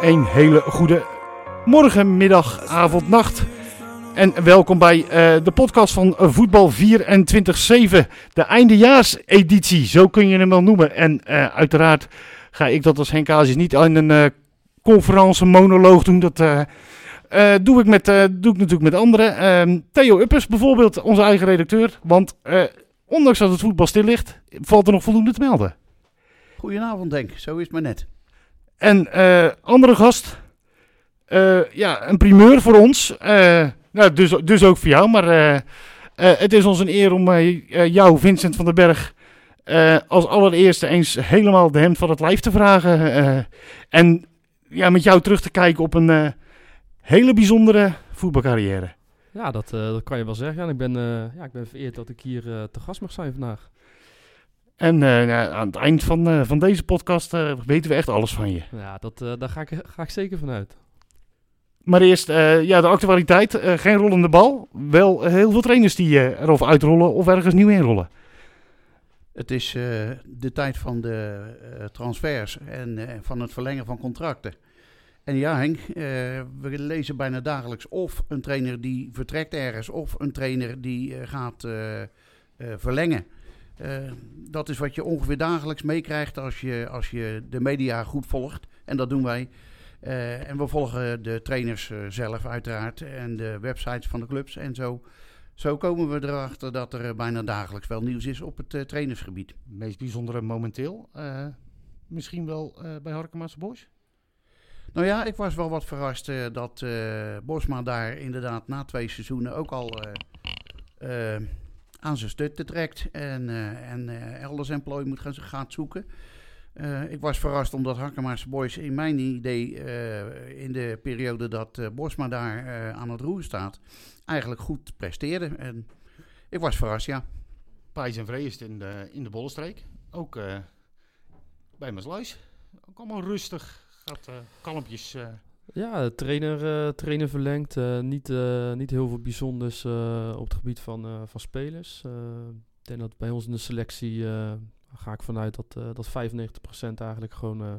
Een hele goede morgen, middag, avond, nacht. En welkom bij uh, de podcast van Voetbal 24-7. De eindejaarseditie, zo kun je hem wel noemen. En uh, uiteraard ga ik dat als Henk Hazes niet in een uh, conferentie monoloog doen. Dat doe, ik met, doe ik natuurlijk met anderen. Ehm, Theo Uppers bijvoorbeeld, onze eigen redacteur. Want ondanks dat het voetbal stil ligt, valt er nog voldoende te melden. Goedenavond, Denk. Zo is het maar net. En andere gast, ja, een primeur voor ons. Nou, dus, dus ook voor jou. Maar het is ons een eer om jou, Vincent van den Berg, als allereerste eens helemaal de hemd van het lijf te vragen. en ja, met jou terug te kijken op een hele bijzondere voetbalcarrière. Ja, dat, dat kan je wel zeggen. En ik ben, ja, ik ben vereerd dat ik hier te gast mag zijn vandaag. En aan het eind van, van deze podcast weten we echt alles van je. Ja, dat, daar ga ik, ga ik zeker vanuit. Maar eerst uh, ja, de actualiteit. Uh, geen rollende bal. Wel heel veel trainers die uh, erover uitrollen of ergens nieuw inrollen. Het is de tijd van de transfers en van het verlengen van contracten. En ja, Henk, we lezen bijna dagelijks of een trainer die vertrekt ergens, of een trainer die gaat verlengen. Dat is wat je ongeveer dagelijks meekrijgt als je, als je de media goed volgt. En dat doen wij. Uh, en we volgen de trainers uh, zelf uiteraard en de websites van de clubs en zo. Zo komen we erachter dat er bijna dagelijks wel nieuws is op het uh, trainersgebied. Het meest bijzondere momenteel misschien wel bij Harkema's Boys? Nou ja, ik was wel wat verrast dat Bosma daar inderdaad na twee seizoenen ook al aan zijn stutten trekt en, en elders employ moet gaan, gaat zoeken. Uh, ik was verrast omdat Hakkema's Boys in mijn idee uh, in de periode dat uh, Bosma daar aan het roer staat, eigenlijk goed presteerde. En ik was verrast, ja. Pijs en Vreest in de, in de Bollenstreek. Ook bij Maasluis. Ook allemaal rustig. Gaat kalmpjes. Ja, trainer, trainer verlengt. niet, niet heel veel bijzonders op het gebied van, van spelers. ik denk dat bij ons in de selectie ga ik vanuit dat, uh, dat 95% eigenlijk gewoon, uh,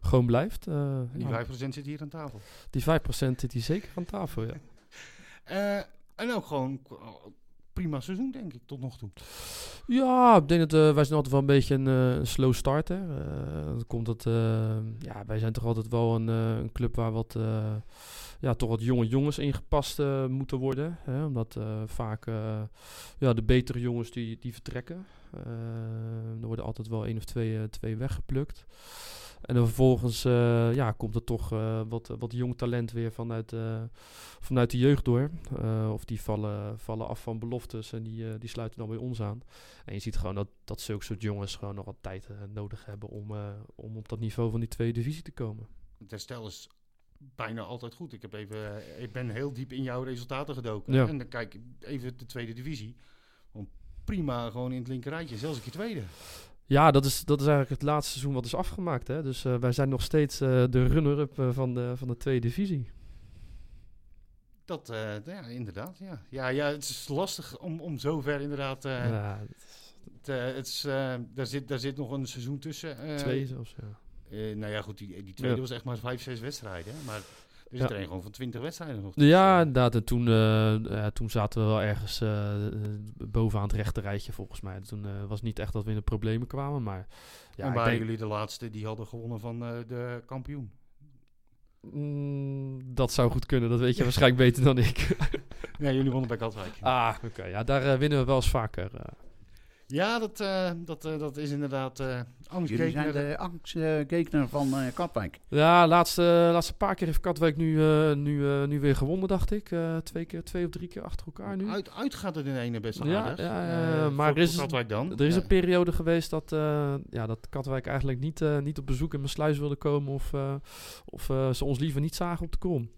gewoon blijft. Uh, die ja. 5% zit hier aan tafel. Die 5% zit hier zeker aan tafel, ja. en ook gewoon prima seizoen, denk ik, tot nog toe. Ja, ik denk dat wij zijn altijd wel een beetje een, een slow starter. dat komt dat, ja, wij zijn toch altijd wel een, een club waar wat ja, toch wat jonge jongens ingepast uh, moeten worden. Hè, omdat uh, vaak uh, ja, de betere jongens die, die vertrekken. er worden altijd wel één of twee, twee weggeplukt. En dan vervolgens ja, komt er toch wat, wat jong talent weer vanuit, vanuit de jeugd door. of die vallen, vallen af van beloftes en die, die sluiten dan bij ons aan. En je ziet gewoon dat, dat zulke soort jongens gewoon nog wat tijd nodig hebben om, om op dat niveau van die tweede divisie te komen. Herstel is bijna altijd goed. Ik, heb even, eh, ik ben heel diep in jouw resultaten gedoken. En dan kijk ik even de tweede divisie. Prima, gewoon in het linkerrijtje. Zelfs een keer tweede. Ja, dat is, dat is eigenlijk het laatste seizoen wat is afgemaakt. Hè? Dus uh, wij zijn nog steeds uh, de runner-up uh, van, de, van de tweede divisie. Dat, ja, inderdaad. Ja. Ja, ja, het is lastig om, om zover inderdaad... ja, het is, het, het is, daar, zit, daar zit nog een seizoen tussen. Twee zelfs, ja. Uh, nou ja, goed, die, die tweede ja. was echt maar vijf, zes wedstrijden. Maar er is ja. er een gewoon van twintig wedstrijden nog. Ja, inderdaad. En toen, uh, ja, toen zaten we wel ergens uh, bovenaan het rechte rijtje, volgens mij. Toen was niet echt dat we in de problemen kwamen. Maar, ja, en waren denk... jullie de laatste die hadden gewonnen van de kampioen? Mm, dat zou goed kunnen. Dat weet je waarschijnlijk beter dan ik. ja, jullie wonnen bij Katwijk. Ah, oké. Okay. Ja, daar winnen we wel eens vaker. Ja, dat, uh, dat, uh, dat is inderdaad uh, Angst Jullie zijn de angstgekner van Katwijk. Ja, laatste, laatste paar keer heeft Katwijk nu, nu, nu weer gewonnen, dacht ik. twee, keer, twee of drie keer achter elkaar nu. Uit, uit gaat het in ene best ja, aardig. Ja, maar er is, Katwijk dan. er is een periode geweest dat, ja, dat Katwijk eigenlijk niet, niet op bezoek in mijn sluis wilde komen. Of, of ze ons liever niet zagen op de krom.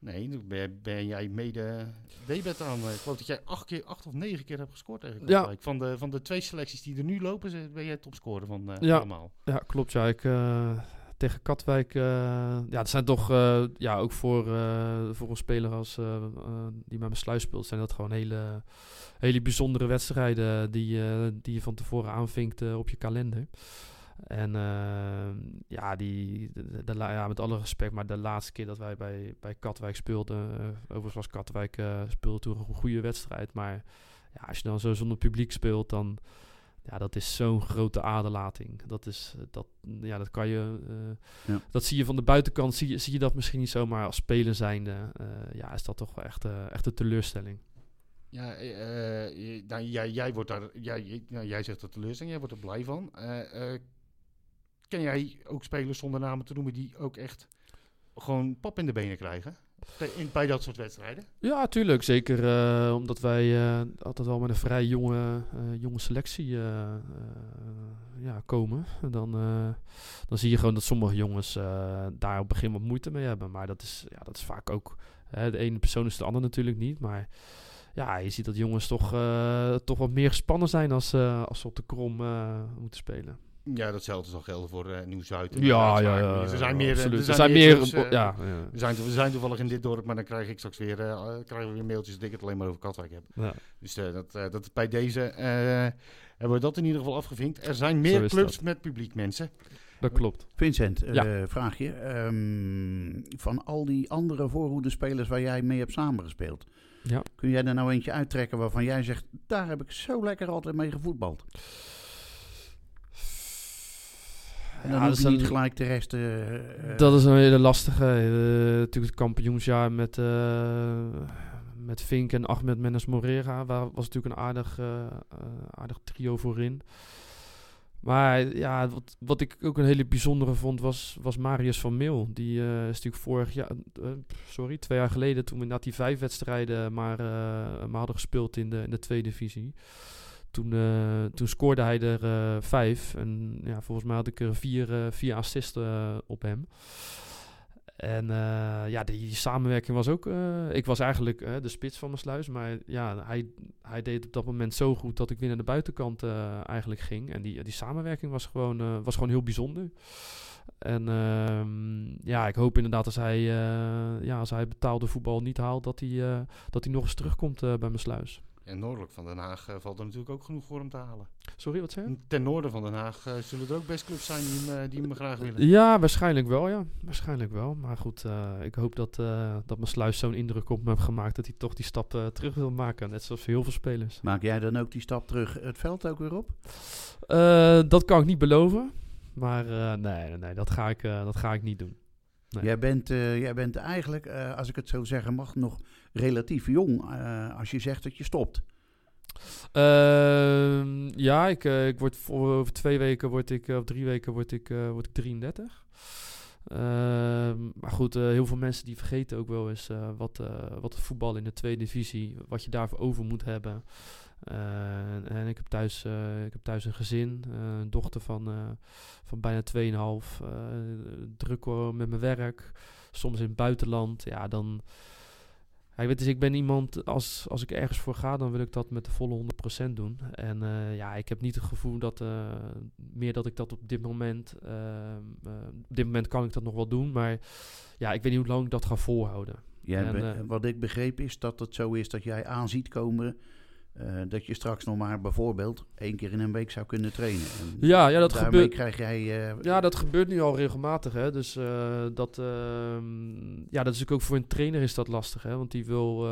Nee, ben, ben jij mede debet aan. Ik geloof dat jij acht, keer, acht of negen keer hebt gescoord tegen ja. Van de, van de twee selecties die er nu lopen, ben jij topscorer van uh, ja. allemaal. Ja, klopt. Ja, ik, uh, tegen Katwijk, uh, ja, dat zijn toch, ja, ook voor, voor een speler als, die bij mijn sluis speelt, zijn dat gewoon hele, hele bijzondere wedstrijden die, die je van tevoren aanvinkt op je kalender. En uh, ja, die, de, de, ja, met alle respect, maar de laatste keer dat wij bij, bij Katwijk speelden, uh, overigens was Katwijk uh, speelde toen een goede wedstrijd, maar ja, als je dan zo zonder publiek speelt, dan ja, dat is zo'n grote aderlating. Dat is dat, ja, dat kan je, ja. dat zie je van de buitenkant, zie je, zie je dat misschien niet zomaar als speler zijnde, ja, is dat toch wel echt, echt een teleurstelling. Ja, uh, nou, jij, jij, wordt daar, jij, nou, jij zegt dat teleurstelling, jij wordt er blij van. Ken jij ook spelers zonder namen te noemen die ook echt gewoon pap in de benen krijgen? In, bij dat soort wedstrijden? Ja, tuurlijk. Zeker uh, omdat wij uh, altijd wel met een vrij jonge, uh, jonge selectie ja, komen. Dan, dan zie je gewoon dat sommige jongens daar op het begin wat moeite mee hebben. Maar dat is, ja, dat is vaak ook... Hè, de ene persoon is de ander natuurlijk niet. Maar ja, je ziet dat jongens toch, toch wat meer gespannen zijn als, als ze op de krom moeten spelen. Ja, datzelfde zal gelden voor uh, Nieuw-Zuid. Ja, ja, ja, Er zijn meer. Absoluut. Er zijn, meer. Uh, ja. We, zijn, we zijn toevallig in dit dorp, maar dan krijg ik straks weer, uh, krijgen we weer mailtjes dat ik het alleen maar over Katwijk heb. Ja. Dus dat, dat bij deze hebben we dat in ieder geval afgevinkt. Er zijn meer clubs dat. met publiek, mensen. Dat klopt. Vincent, ja. vraag je. Um, van al die andere voorhoedespelers waar jij mee hebt samengespeeld. Ja. Kun jij er nou eentje uittrekken waarvan jij zegt, daar heb ik zo lekker altijd mee gevoetbald? En dan ja, hoef je niet een, gelijk de rest... Uh, dat is een hele lastige. Uh, natuurlijk het kampioensjaar met, met Fink en Ahmed Menes Morera. Waar was natuurlijk een aardig, aardig trio voorin. Maar ja, wat, wat ik ook een hele bijzondere vond was, was Marius van Meel. Die is natuurlijk vorig jaar, sorry, twee jaar geleden toen we na die vijf wedstrijden maar, maar hadden gespeeld in de, in de tweede divisie. Toen, uh, toen scoorde hij er uh, vijf. En ja, volgens mij had ik er vier, uh, vier assisten op hem. En ja, die, samenwerking was ook... ik was eigenlijk de spits van mijn sluis. Maar ja, hij, hij deed op dat moment zo goed dat ik weer naar de buitenkant eigenlijk ging. En die, die samenwerking was gewoon, was gewoon heel bijzonder. En ehm, ja, ik hoop inderdaad als hij, ja, als hij betaalde voetbal niet haalt... dat hij, dat hij nog eens terugkomt bij mijn sluis. En noordelijk van Den Haag uh, valt er natuurlijk ook genoeg voor hem te halen. Sorry, wat zei je? Ten noorden van Den Haag uh, zullen er ook best clubs zijn die hem, uh, die hem graag willen. Ja, waarschijnlijk wel, ja. Waarschijnlijk wel. Maar goed, ik hoop dat, dat mijn sluis zo'n indruk op me heeft gemaakt dat hij toch die stap terug wil maken. Net zoals heel veel spelers. Maak jij dan ook die stap terug het veld ook weer op? dat kan ik niet beloven. Maar nee, nee, nee, dat ga ik, dat ga ik niet doen. Nee. Jij, bent, uh, jij bent eigenlijk, uh, als ik het zo zeggen mag, nog relatief jong uh, als je zegt dat je stopt. ja, ik, ik word voor, over twee weken, word ik, of drie weken, word ik, word ik 33. maar goed, heel veel mensen die vergeten ook wel eens wat, wat het voetbal in de tweede divisie, wat je daarvoor over moet hebben. Uh, en ik heb thuis, uh, ik heb thuis een gezin, uh, een dochter van, van bijna 2,5. druk met mijn werk, soms in het buitenland. Ja, dan. Ja, weet dus, ik ben iemand, als, als ik ergens voor ga, dan wil ik dat met de volle 100% doen. En ja, ik heb niet het gevoel dat, meer dat ik dat op dit moment, op dit moment kan ik dat nog wel doen, maar ja, ik weet niet hoe lang ik dat ga volhouden. En, wat ik begreep is dat het zo is dat jij aanziet komen uh, dat je straks nog maar bijvoorbeeld één keer in een week zou kunnen trainen. En ja, ja, dat gebeurt. krijg jij. Uh, ja, dat gebeurt nu al regelmatig. Hè? Dus uh, dat, ehm, ja, dat is ook voor een trainer is dat lastig, hè? Want die wil,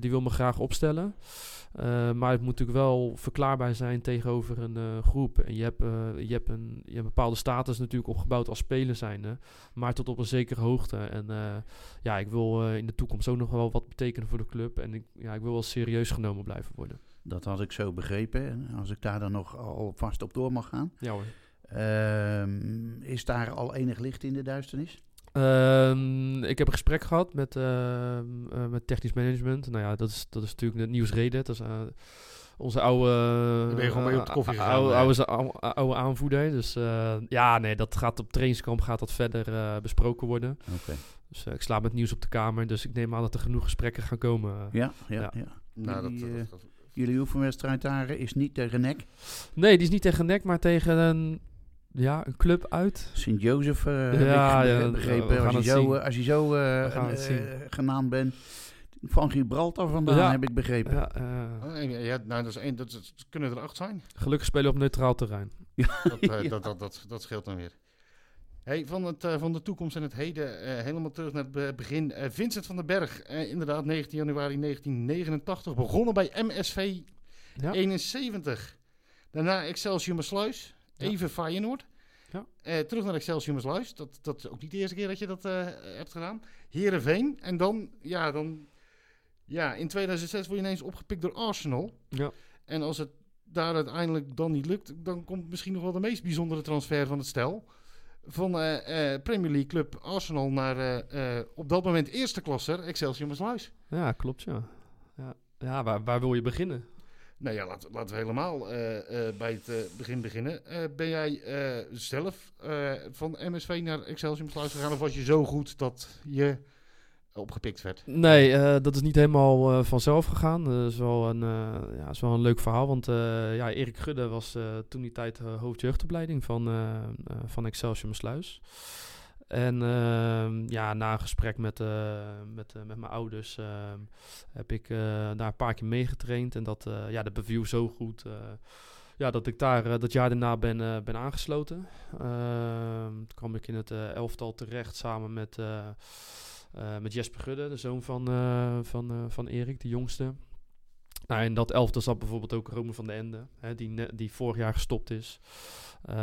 die wil me graag opstellen. Uh, maar het moet natuurlijk wel verklaarbaar zijn tegenover een uh, groep. En je hebt, uh, je, hebt een, je hebt een bepaalde status natuurlijk opgebouwd als speler zijnde. Maar tot op een zekere hoogte. En ja, ik wil in de toekomst ook nog wel wat betekenen voor de club. En ik, ja, ik wil wel serieus genomen blijven worden. Dat had ik zo begrepen. En als ik daar dan nog al vast op door mag gaan. Ja hoor. Ehm, is daar al enig licht in de duisternis? Um, ik heb een gesprek gehad met, uh, uh, met technisch management. Nou ja, dat is, dat is natuurlijk het nieuwsreden. Dat is uh, onze oude, op de koffie oude, oude, oude, oude, aanvoerder. Dus ja, nee, dat gaat op trainingskamp gaat dat verder besproken worden. Okay. Dus ik sla met nieuws op de kamer. Dus ik neem aan dat er genoeg gesprekken gaan komen. Ja, ja, ja. ja. Nou, jullie, dat, dat, dat, jullie oefenwedstrijd daar is niet tegen nek? Nee, die is niet tegen nek, maar tegen een ja, een club uit. Sint-Jozef uh, ja, heb ik ja, begrepen. als, je zo, als je zo uh, uh, genaamd bent. Van Gibraltar vandaan, ja. heb ik begrepen. Ja, oh, ja, nou, dat, is één, dat, kunnen er acht zijn. Gelukkig spelen op neutraal terrein. Ja, Dat, eh, ja. dat, dat, dat, dat scheelt dan weer. Hey, van, het, eh, van de toekomst en het heden, eh, helemaal terug naar het be- begin. Eh, Vincent van den Berg, eh, inderdaad 19 januari 1989, begonnen bij MSV Ja. 71. Daarna Excelsior Sluis, Ja. Even Feyenoord. Ja. Eh, terug naar Excelsior Sluis, dat, dat is ook niet de eerste keer dat je dat eh, hebt gedaan. Heerenveen en dan, ja, dan, ja, in 2006 word je ineens opgepikt door Arsenal. Ja. En als het daar uiteindelijk dan niet lukt, dan komt misschien nog wel de meest bijzondere transfer van het stel. Van eh, Premier League club Arsenal naar op dat moment eerste klasser Excelsior Maasluis. Ja, klopt, ja. Ja, ja waar, waar wil je beginnen? Nou ja, laten, laten we helemaal eh, eh, bij het eh, begin beginnen. Ben jij zelf van MSV naar Excelsior Maasluis gegaan of was je zo goed dat je opgepikt werd? Nee, dat is niet helemaal vanzelf gegaan. Dat is wel een, ja, is wel een leuk verhaal. Want ja, Erik Gudde was toen die tijd hoofdjeugdopleiding van, van Excelsior Sluis. En uh, ja, na een gesprek met, uh, met, uh, met mijn ouders ehm, heb ik eh, daar een paar keer meegetraind. En dat, eh, ja, dat beviel zo goed ja, dat ik daar dat jaar daarna ben, ben aangesloten. Ehm, toen kwam ik in het elftal terecht samen met... Met Jesper Gudde, de zoon van, van, van Erik, de jongste. Nou, in dat elftal zat bijvoorbeeld ook Rome van de Ende, hè, die, die vorig jaar gestopt is. Uh,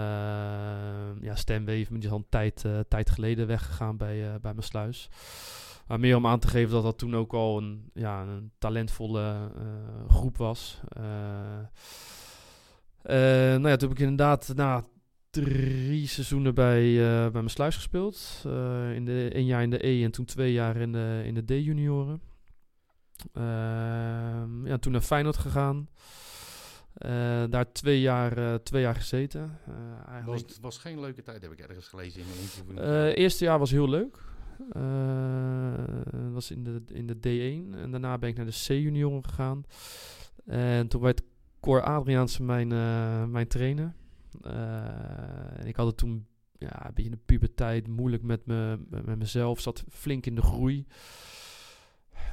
ja, Stan Weven, is al een tijd, uh, tijd geleden weggegaan bij, uh, bij mijn sluis. Maar meer om aan te geven dat dat toen ook al een, ja, een talentvolle groep was. nou ja, toen heb ik inderdaad na drie seizoenen bij, bij mijn sluis gespeeld. In de, een jaar in de E en toen twee jaar in de, in de D-junioren. Uh, ja, toen naar Feyenoord gegaan. Uh, daar twee jaar, uh, twee jaar gezeten. Uh, eigenlijk... was, was geen leuke tijd, heb ik ergens gelezen in een interview. Het eerste jaar was heel leuk. was in de, in de D1. En daarna ben ik naar de C-junioren gegaan. En toen werd Cor Adriaanse mijn, mijn trainer. En ik had het toen ja, een beetje in de puberteit, moeilijk met, me, met mezelf, zat flink in de groei.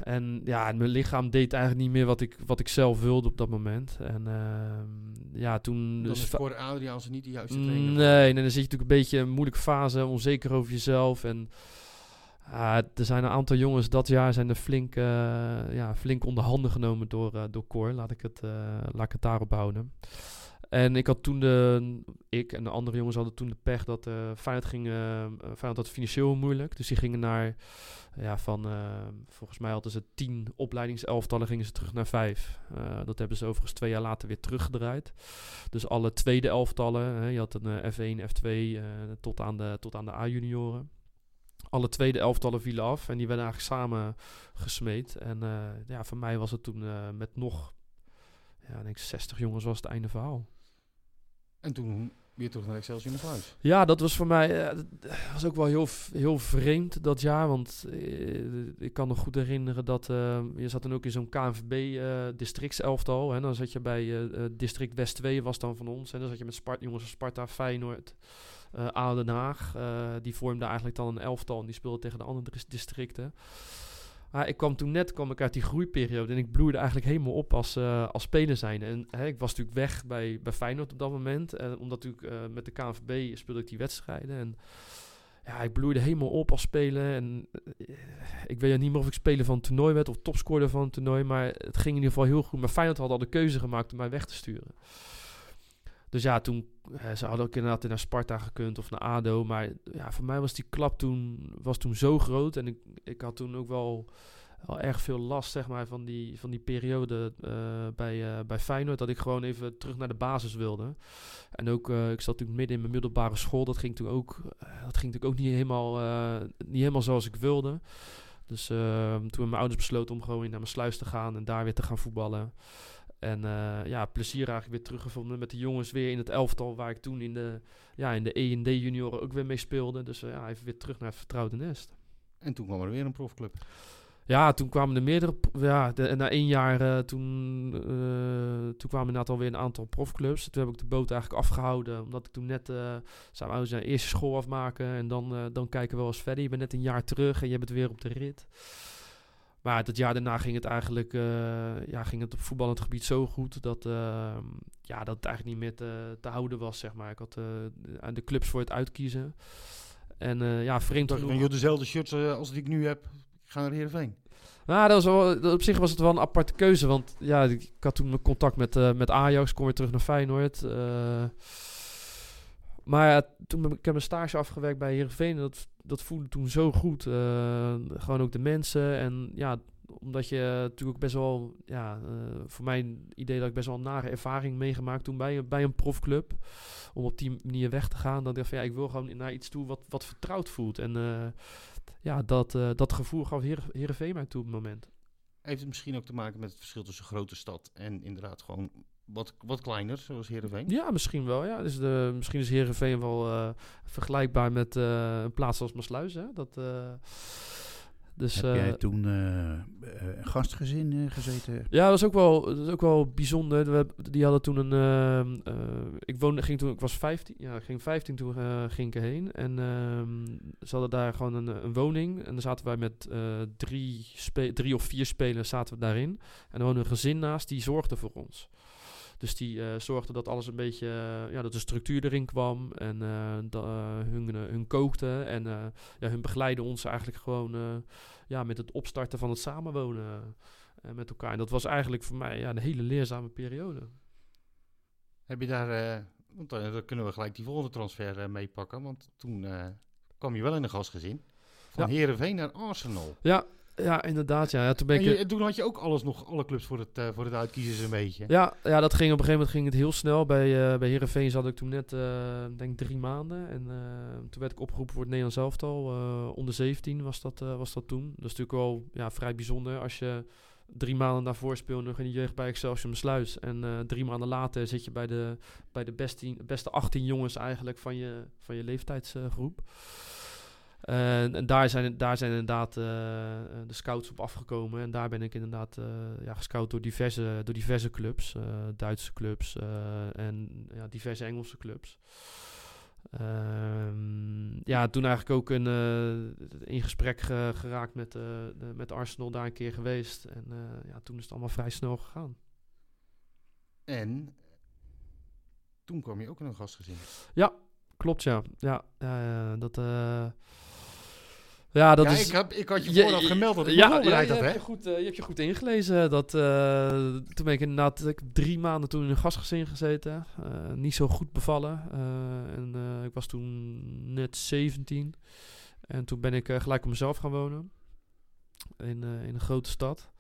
En ja, mijn lichaam deed eigenlijk niet meer wat ik, wat ik zelf wilde op dat moment. En uh, ja, toen... Dus is voor Adriaanse niet de juiste trainer. Nee, nee, dan zit je natuurlijk een beetje in een moeilijke fase, onzeker over jezelf. En uh, er zijn een aantal jongens dat jaar zijn er flink, uh, ja, flink onder handen genomen door, uh, door Cor. Laat ik, het, laat ik het daarop houden. En ik had toen de, ik en de andere jongens hadden toen de pech dat uh, Feyenoord ging, uh, Feyenoord had financieel moeilijk. Dus die gingen naar, ja, van, volgens mij hadden ze tien opleidingselftallen, gingen ze terug naar vijf. dat hebben ze overigens twee jaar later weer teruggedraaid. Dus alle tweede elftallen, hè, je had een F1, F2 tot aan de, tot aan de A-junioren. Alle tweede elftallen vielen af en die werden eigenlijk samen gesmeed. En ja, voor mij was het toen met nog, ja, denk ik 60 jongens was het einde verhaal. En toen weer terug naar Excelsior in huis. Ja, dat was voor mij uh, was ook wel heel, heel vreemd dat jaar. Want uh, ik kan me goed herinneren dat je zat dan ook in zo'n KNVB districtselftal. En dan zat je bij district West 2 was dan van ons. En dan zat je met Spart jongens van Sparta, Feyenoord, uh, die vormden eigenlijk dan een elftal en die speelden tegen de andere districten. Maar ik kwam toen net kwam ik uit die groeiperiode en ik bloeide eigenlijk helemaal op als, uh, als speler zijn. En hè, ik was natuurlijk weg bij, bij Feyenoord op dat moment. En omdat natuurlijk uh, met de KNVB speelde ik die wedstrijden. En ja, ik bloeide helemaal op als speler. En uh, ik weet niet meer of ik speler van een toernooi werd of topscorer van toernooi. Maar het ging in ieder geval heel goed. Maar Feyenoord had al de keuze gemaakt om mij weg te sturen. Dus ja, toen, ze hadden ook inderdaad naar Sparta gekund of naar ADO. Maar ja, voor mij was die klap toen, was toen zo groot. En ik, ik had toen ook wel, wel erg veel last zeg maar, van, die, van die periode uh, bij, uh, bij Feyenoord. Dat ik gewoon even terug naar de basis wilde. En ook, uh, ik zat natuurlijk midden in mijn middelbare school. Dat ging toen ook, dat ging natuurlijk ook niet helemaal, niet helemaal zoals ik wilde. Dus toen hebben mijn ouders besloten om gewoon naar mijn sluis te gaan en daar weer te gaan voetballen. En uh, ja, plezier eigenlijk weer teruggevonden met de jongens weer in het elftal waar ik toen in de, ja, in de E en D junioren ook weer mee speelde. Dus uh, ja, even weer terug naar het vertrouwde nest. En toen kwam er weer een profclub. Ja, toen kwamen er meerdere, ja, de, na één jaar uh, toen, toen kwamen inderdaad alweer een aantal profclubs. Toen heb ik de boot eigenlijk afgehouden, omdat ik toen net, zou we zijn eerste school afmaken en dan, dan kijken we wel eens verder. Je bent net een jaar terug en je bent weer op de rit. Maar het jaar daarna ging het eigenlijk uh, ja, ging het op voetballend gebied zo goed dat, uh, ja, dat het eigenlijk niet meer te, te, houden was. Zeg maar. Ik had uh, de clubs voor het uitkiezen. En ja, vreemd genoeg... Je dezelfde shirts als die ik nu heb, ik ga naar Heerenveen. Nou, dat was wel, op zich was het wel een aparte keuze. Want ja, ik, had toen contact met, met Ajax, kom weer terug naar Feyenoord. maar toen ik heb mijn stage afgewerkt bij Heerenveen, dat, dat voelde toen zo goed. gewoon ook de mensen en ja, omdat je natuurlijk ook best wel, ja, uh, voor mijn idee dat ik best wel een nare ervaring meegemaakt toen bij, bij een profclub. Om op die manier weg te gaan. Dan dacht ik van ja, ik wil gewoon naar iets toe wat, wat vertrouwd voelt. En uh, ja, dat, dat gevoel gaf Heer, Heerenveen mij toe op het moment. Heeft het misschien ook te maken met het verschil tussen grote stad en inderdaad gewoon wat, wat kleiner, zoals Heerenveen? Ja, misschien wel. Ja. Dus de, misschien is Heerenveen wel vergelijkbaar met een plaats als Maasluis. Hè? Dat... Dus, Heb jij eh, toen uh, gastgezin uh, gezeten? Ja, dat was ook wel, dat was ook wel bijzonder. We, die hadden toen een... ik woonde, ging toen, ik was 15, ja, ik ging 15 toen ging ik erheen. En ehm, ze hadden daar gewoon een, een, woning. En dan zaten wij met drie, drie of vier spelers zaten we daarin. En er woonde een gezin naast, die zorgde voor ons. Dus die uh, zorgden dat alles een beetje, uh, ja, dat de structuur erin kwam en uh, hun, hun kookte en ja, hun begeleiden ons eigenlijk gewoon ja, met het opstarten van het samenwonen met elkaar. En dat was eigenlijk voor mij ja, een hele leerzame periode. Heb je daar, want dan kunnen we gelijk die volgende transfer meepakken, want toen kwam je wel in een gastgezin. Van ja. Heerenveen naar Arsenal. Ja, ja, inderdaad. Ja. ja toen, ben ik, je, toen had je ook alles nog, alle clubs voor het, uh, voor het uitkiezen een beetje. Ja, ja, dat ging op een gegeven moment ging het heel snel. Bij, uh, bij Heerenveen zat ik toen net, uh, denk toen maanden. En toen werd ik opgeroepen voor het Nederlands elftal. onder 17 was dat, was dat toen. Dat is natuurlijk wel ja, vrij bijzonder als je drie maanden daarvoor speelde nog in de jeugd bij Excelsior Sluis. En drie maanden later zit je bij de, bij de beste, beste 18 jongens eigenlijk van je, van je leeftijdsgroep. Uh, en daar zijn, daar zijn inderdaad uh, de scouts op afgekomen. En daar ben ik inderdaad uh, ja, gescout door diverse, door diverse clubs. Duitse clubs en ja, diverse Engelse clubs. Ehm, ja, toen eigenlijk ook een, in gesprek geraakt met, de, met Arsenal daar een keer geweest. En ja, toen is het allemaal vrij snel gegaan. En toen kwam je ook in een gastgezin. Ja, klopt ja. Ja, dat... Ja, dat ja, is... ik, heb, ik had je vooraf gemeld dat ik ja, ja, je, hebt je, goed, uh, je hebt je goed ingelezen. Dat, uh, toen ben ik inderdaad ik drie maanden toen in een gastgezin gezeten. Uh, niet zo goed bevallen. en ik was toen net 17. En toen ben ik gelijk op mezelf gaan wonen. In, in een grote stad.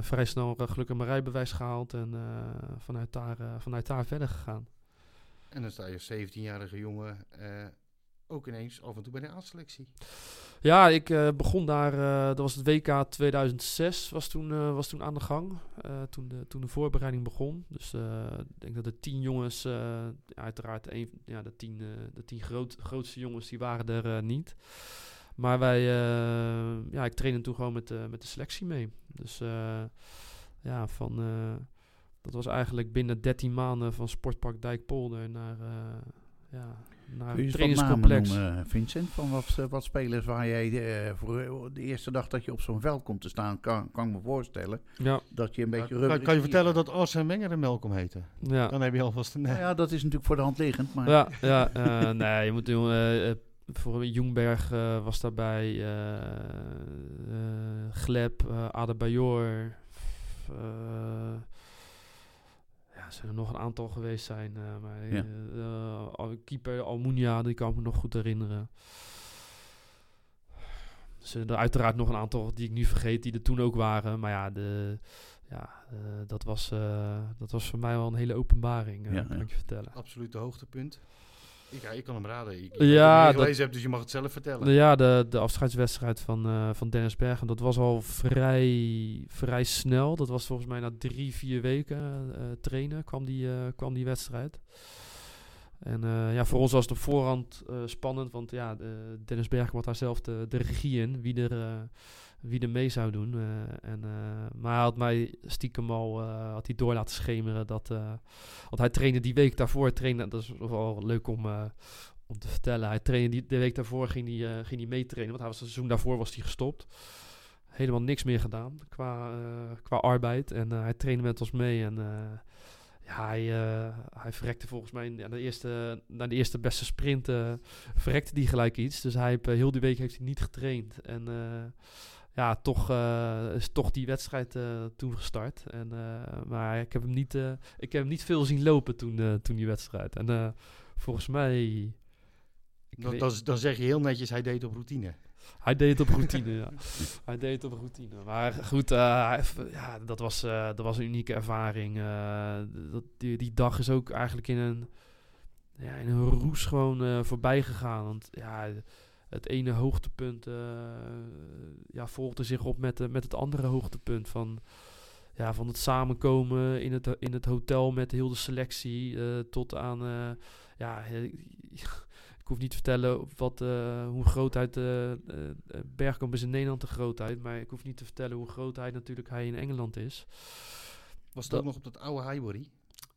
vrij snel gelukkig mijn rijbewijs gehaald. En vanuit, daar, vanuit daar verder gegaan. En dan sta je 17-jarige jongen ook ineens af en toe bij de aanselectie. Ja, ik uh, begon daar, uh, dat was het WK 2006, was toen, uh, was toen aan de gang. toen, de, toen de voorbereiding begon. Dus ik denk dat de tien jongens, uiteraard ja, de tien, de tien groot, grootste jongens, die waren er niet. Maar wij, ja, ik trainde toen gewoon met, met de selectie mee. Dus ja, van, dat was eigenlijk binnen 13 maanden van Sportpark Dijkpolder naar, ja, naar Kun je trainingscomplex. Noemen, Vincent, van wat, eh, wat spelers waar jij uh, voor de eerste dag dat je op zo'n veld komt te staan, kan, kan ik me voorstellen ja. dat je een beetje... Ja, kan, kan, je vertellen dat Arsene Wenger en Melkom heten? Ja. Dan heb je alvast een... Nou ja, dat is natuurlijk voor de hand liggend, maar... Ja, ja uh, nee, je moet... Uh, voor Jungberg was daarbij, Gleb, Adebayor er zullen nog een aantal geweest zijn. Uh, maar ja. uh, keeper Almunia, die kan ik me nog goed herinneren. Er zijn er uiteraard nog een aantal die ik nu vergeet, die er toen ook waren. Maar ja, de, ja dat, was, dat was voor mij wel een hele openbaring, ja, kan ik je vertellen. Absoluut de hoogtepunt. Ik, ja, ik kan hem raden. Ik, ja, ik gelezen heb, dus je mag het zelf vertellen. Ja, de, de afscheidswedstrijd van, uh, van Dennis Bergen. Dat was al vrij, vrij snel. Dat was volgens mij na drie, vier weken uh, trainen kwam die, uh, kwam die wedstrijd. En ja, voor ons was het op voorhand spannend. Want ja, Dennis Bergen had daar zelf de, de regie in. Wie er wie er mee zou doen. Uh, en, uh, maar hij had mij stiekem al uh, had hij door laten schemeren dat. want hij trainde die week daarvoor. Trainde, dat is wel leuk om, om te vertellen. Hij trainde die, de week daarvoor ging hij, ging hij meetrainen. Want hij was het seizoen daarvoor was hij gestopt. helemaal niks meer gedaan qua, eh, qua arbeid. En eh, hij trainde met ons mee. En eh, ja, hij, eh, hij verrekte volgens mij na de eerste, na de eerste beste sprint verrekte die gelijk iets. Dus hij heeft, heel die week heeft hij niet getraind. En ja, toch is toch die wedstrijd toen gestart. En, maar ik heb hem niet, ik heb hem niet veel zien lopen toen, toen die wedstrijd. En volgens mij... Dan, dan, dan zeg je heel netjes, hij deed op routine. Hij deed het op routine, ja. Hij deed het op routine. Maar goed, ja, dat, was, dat was een unieke ervaring. Dat, die, die dag is ook eigenlijk in een, ja, in een roes gewoon voorbij gegaan. Want ja, het ene hoogtepunt ja, volgde zich op met, met het andere hoogtepunt van ja, van het samenkomen in het, in het hotel met heel de selectie uh, tot aan ja, ik hoef niet te vertellen wat, uh, hoe grootheid uh, Bergkamp is in Nederland de grootheid. Maar ik hoef niet te vertellen hoe grootheid natuurlijk hij in Engeland is. Was ook nog op dat oude Highbury?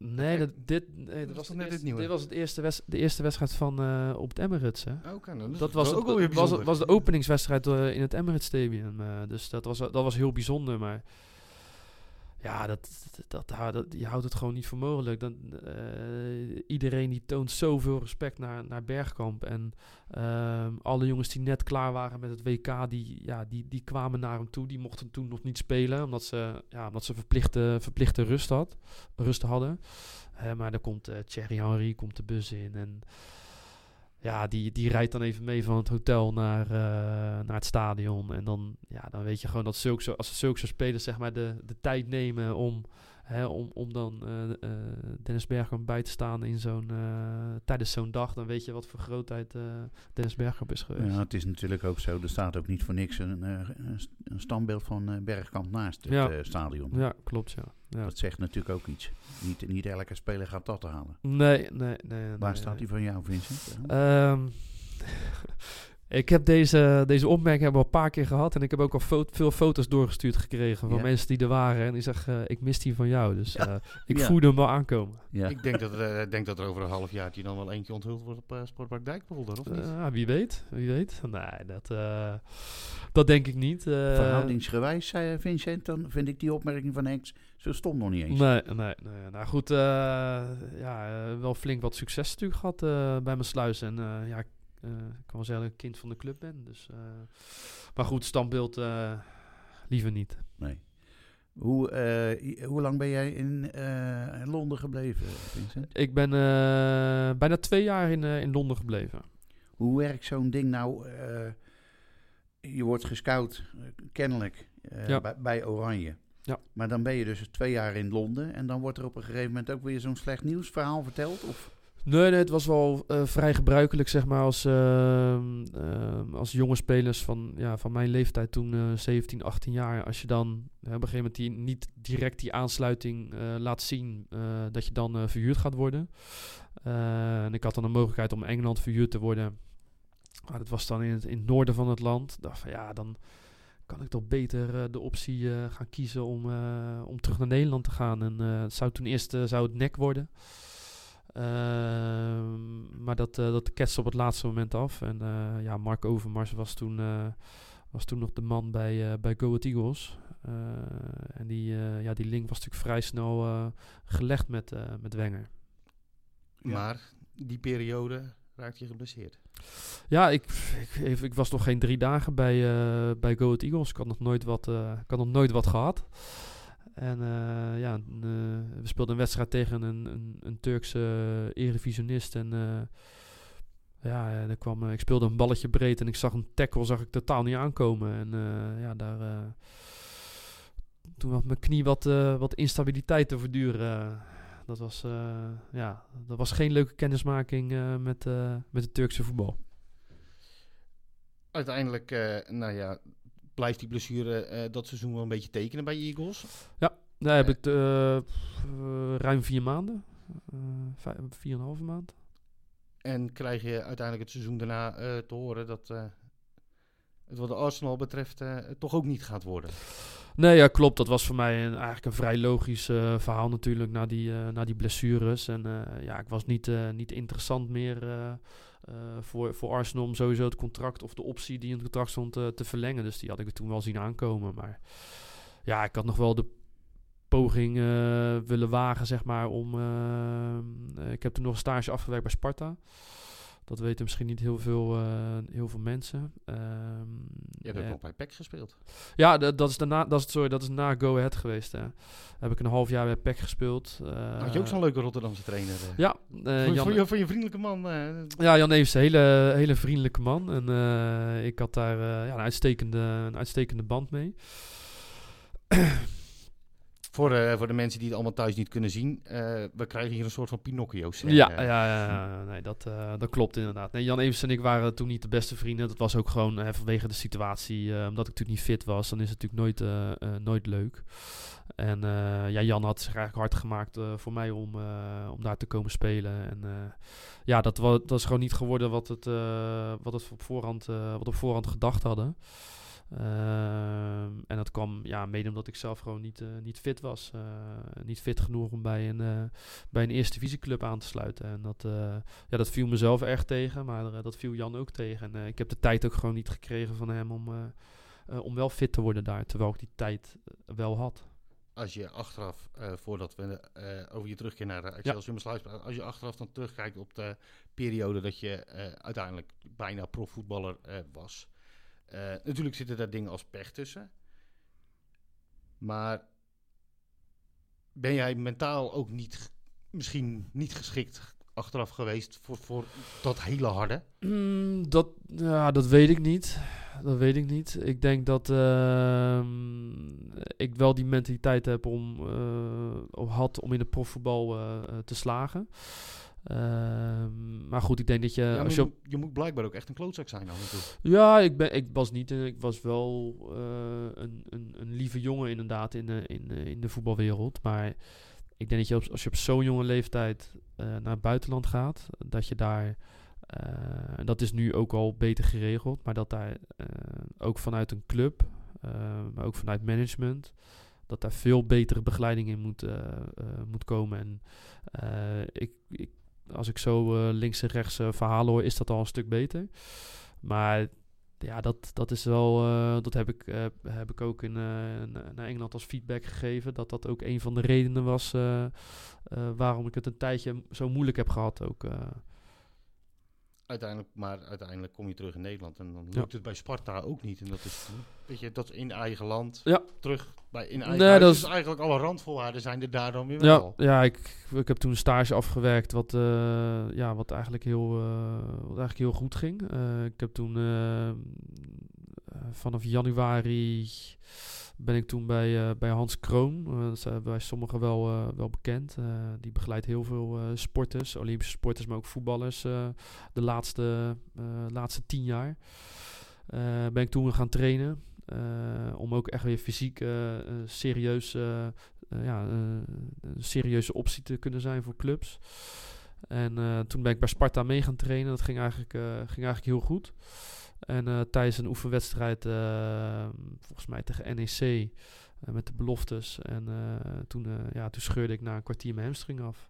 Nee, dat, dit, nee, dat, was, net het nieuwe. Dit was het eerste west, de eerste wedstrijd van uh, op het Emirates. Hè? Oh, okay, nou, dat, was, ook wel was, was de openingswedstrijd uh, in het Emirates Stadium. Uh, dus dat was, dat was heel bijzonder. Maar ja, dat, dat, dat, je houdt het gewoon niet voor mogelijk. Dan, uh, iedereen die toont zoveel respect naar, naar Bergkamp. En uh, alle jongens die net klaar waren met het WK, die, ja, die, die kwamen naar hem toe. Die mochten toen nog niet spelen, omdat ze, ja, omdat ze verplichte, verplichte rust, had, rust hadden. Uh, maar dan komt uh, Thierry Henry komt de bus in en ja, die, die rijdt dan even mee van het hotel naar, uh, naar het stadion. En dan, ja, dan weet je gewoon dat zulke, als zulke spelers zeg maar de, de tijd nemen om, hè, om, om dan uh, uh, Dennis Bergkamp bij te staan in zo'n, tijdens zo'n dag. Dan weet je wat voor grootheid Dennis Bergkamp is geweest. Ja, het is natuurlijk ook zo. Er staat ook niet voor niks een, een standbeeld van Bergkamp naast het ja. stadion. Ja, klopt ja. Ja. Dat zegt natuurlijk ook iets. Niet, niet elke speler gaat dat te halen. Nee, nee, nee. Waar nee, staat hij van jou, Vincent? Um, ik heb deze, deze opmerking hebben we al een paar keer gehad. En ik heb ook al fo veel foto's doorgestuurd gekregen van Ja. mensen die er waren. En die zeggen, uh, ik mis die van jou. Dus Ja. uh, ik Ja. voelde hem wel aankomen. Ja. Ik denk dat, uh, denk dat er over een half jaar dan wel eentje onthuld wordt op uh, Sportpark Dijkpolder, of niet? Uh, wie weet, wie weet. Nee, dat, uh, dat denk ik niet. Uh, Verhoudingsgewijs, zei Vincent, dan vind ik die opmerking van Henks zo stom nog niet eens. Nee, nee, nee. Nou goed, uh, ja, uh, wel flink wat succes natuurlijk gehad uh, bij mijn sluis. En uh, ja, uh, ik kan wel zeggen dat ik kind van de club ben. Dus, uh, maar goed, standbeeld uh, liever niet. Nee. Hoe, hoe lang ben jij in Londen gebleven, Vincent? Ik ben bijna twee jaar in, in Londen gebleven. Hoe werkt zo'n ding nou? je wordt gescout, kennelijk, ja. bij, bij, Oranje. Ja. Maar dan ben je dus twee jaar in Londen en dan wordt er op een gegeven moment ook weer zo'n slecht nieuwsverhaal verteld? Of? Nee, nee, het was wel uh, vrij gebruikelijk, zeg maar, als, uh, uh, als jonge spelers van, ja, van mijn leeftijd toen, 17, 18 jaar. Als je dan op een gegeven moment die, niet direct die aansluiting laat zien, dat je dan verhuurd gaat worden. en ik had dan de mogelijkheid om Engeland verhuurd te worden. Maar dat was dan in het, in het noorden van het land. Dacht van ja, dan kan ik toch beter de optie gaan kiezen om, om terug naar Nederland te gaan. En het zou toen eerst zou het nek worden. Uh, maar dat, uh, dat ketste op het laatste moment af. En uh, ja, Mark Overmars was toen, was toen nog de man bij, bij Go Ahead Eagles. en die, ja, die link was natuurlijk vrij snel gelegd met, met Wenger. Ja. Maar die periode raakte je geblesseerd. Ja, ik, ik, ik, was nog geen drie dagen bij, bij Go Ahead Eagles. Ik had nog nooit wat, ik had nog nooit wat gehad. En uh, ja, uh, we speelden een wedstrijd tegen een, een, een Turkse erevisionist. En ja, er kwam, ik speelde een balletje breed en ik zag een tackle zag ik totaal niet aankomen. En ja, daar, toen had mijn knie wat, wat instabiliteit te verduren. dat, was, ja, dat was geen leuke kennismaking met, met het Turkse voetbal. Uiteindelijk, nou ja, blijft die blessure uh, dat seizoen wel een beetje tekenen bij Eagles? Ja, daar heb ik uh, ruim vier maanden. Vijf, vier en een halve maand. En krijg je uiteindelijk het seizoen daarna te horen dat het wat de Arsenal betreft toch ook niet gaat worden? Nee, ja, klopt. Dat was voor mij een, eigenlijk een vrij logisch verhaal natuurlijk na die, na die blessures. En ja, ik was niet, niet interessant meer voor, voor Arsenal om sowieso het contract of de optie die in het contract stond te verlengen. Dus die had ik toen wel zien aankomen. Maar ja, ik had nog wel de poging willen wagen, zeg maar, om... ik heb toen nog een stage afgewerkt bij Sparta. Dat weten misschien niet heel veel, uh, heel veel mensen. Um, je hebt ook nog bij PEC gespeeld. Ja, dat is, daarna, dat, is, sorry, dat is na Go Ahead geweest. Hè. Heb ik een half jaar bij PEC gespeeld. Uh, Had je ook zo'n leuke Rotterdamse trainer? Uh. Ja. Uh, Jan, voor, je, voor je vriendelijke man? Ja, Jan Evers, een hele, hele vriendelijke man. En ik had daar ja, een, uitstekende, een uitstekende band mee. Voor, uh, voor de mensen die het allemaal thuis niet kunnen zien, uh, we krijgen hier een soort van Pinocchio's. Ja, ja, ja, ja, nee, dat, uh, dat klopt inderdaad. Nee, Jan Evers en ik waren toen niet de beste vrienden. Dat was ook gewoon vanwege de situatie. omdat ik natuurlijk niet fit was, dan is het natuurlijk nooit, nooit leuk. En ja, Jan had zich eigenlijk hard gemaakt voor mij om, om daar te komen spelen. En ja, dat, was, dat is gewoon niet geworden wat, het, wat, het op voorhand, wat op voorhand gedacht hadden. Ehm, en dat kwam ja, mede omdat ik zelf gewoon niet, uh, niet fit was. Uh, niet fit genoeg om bij een, uh, bij een eerste divisieclub aan te sluiten. En dat, ja, dat viel mezelf erg tegen, maar dat viel Jan ook tegen. En ik heb de tijd ook gewoon niet gekregen van hem om, om wel fit te worden daar, terwijl ik die tijd wel had. Als je achteraf, voordat we over je terugkeer naar Excelsior ja. als je achteraf dan terugkijkt op de periode dat je uiteindelijk bijna profvoetballer was uh, natuurlijk zitten daar dingen als pech tussen. Maar ben jij mentaal ook niet, misschien niet geschikt achteraf geweest voor, voor dat hele harde? Mm, dat, ja, dat weet ik niet. Dat weet ik niet. Ik denk dat uh, ik wel die mentaliteit heb om, uh, had om in het profvoetbal uh, te slagen. Ehm, maar goed, ik denk dat je... Ja, als je, je, moet blijkbaar ook echt een klootzak zijn dan natuurlijk. Ja, ik, ben, ik was niet... Ik was wel uh, een, een, een, lieve jongen inderdaad in de, in, in de voetbalwereld. Maar ik denk dat je op, als je op zo'n jonge leeftijd uh, naar het buitenland gaat... Dat je daar... Uh, dat is nu ook al beter geregeld. Maar dat daar ook vanuit een club... maar ook vanuit management dat daar veel betere begeleiding in moet, uh, uh, moet komen. En uh, ik, ik, als ik zo uh, links en rechts uh, verhalen hoor, is dat al een stuk beter. Maar ja, dat, dat is wel, uh, dat heb ik, heb ik ook in, naar Engeland als feedback gegeven. Dat dat ook een van de redenen was waarom ik het een tijdje zo moeilijk heb gehad. Ook, uiteindelijk, maar uiteindelijk kom je terug in Nederland en dan lukt het bij Sparta ook niet. En dat is, weet je, dat in eigen land ja. terug bij in eigen nee, dat is eigenlijk alle randvoorwaarden zijn er daar dan weer wel. Ja, ja ik, ik heb toen een stage afgewerkt wat, uh, ja, wat, eigenlijk heel, uh, wat eigenlijk heel goed ging. Uh, ik heb toen vanaf januari ben ik toen bij, uh, bij Hans Kroon. Uh, dat is uh, bij sommigen wel, wel bekend. die begeleidt heel veel sporters, Olympische sporters, maar ook voetballers. de laatste, laatste tien jaar ben ik toen gaan trainen. om ook echt weer fysiek serieus, ja, een serieuze optie te kunnen zijn voor clubs. En toen ben ik bij Sparta mee gaan trainen. Dat ging eigenlijk, ging eigenlijk heel goed. En uh, tijdens een oefenwedstrijd, uh, volgens mij tegen NEC, eh, met de beloftes. En toen, ja, toen scheurde ik na een kwartier mijn hamstring af.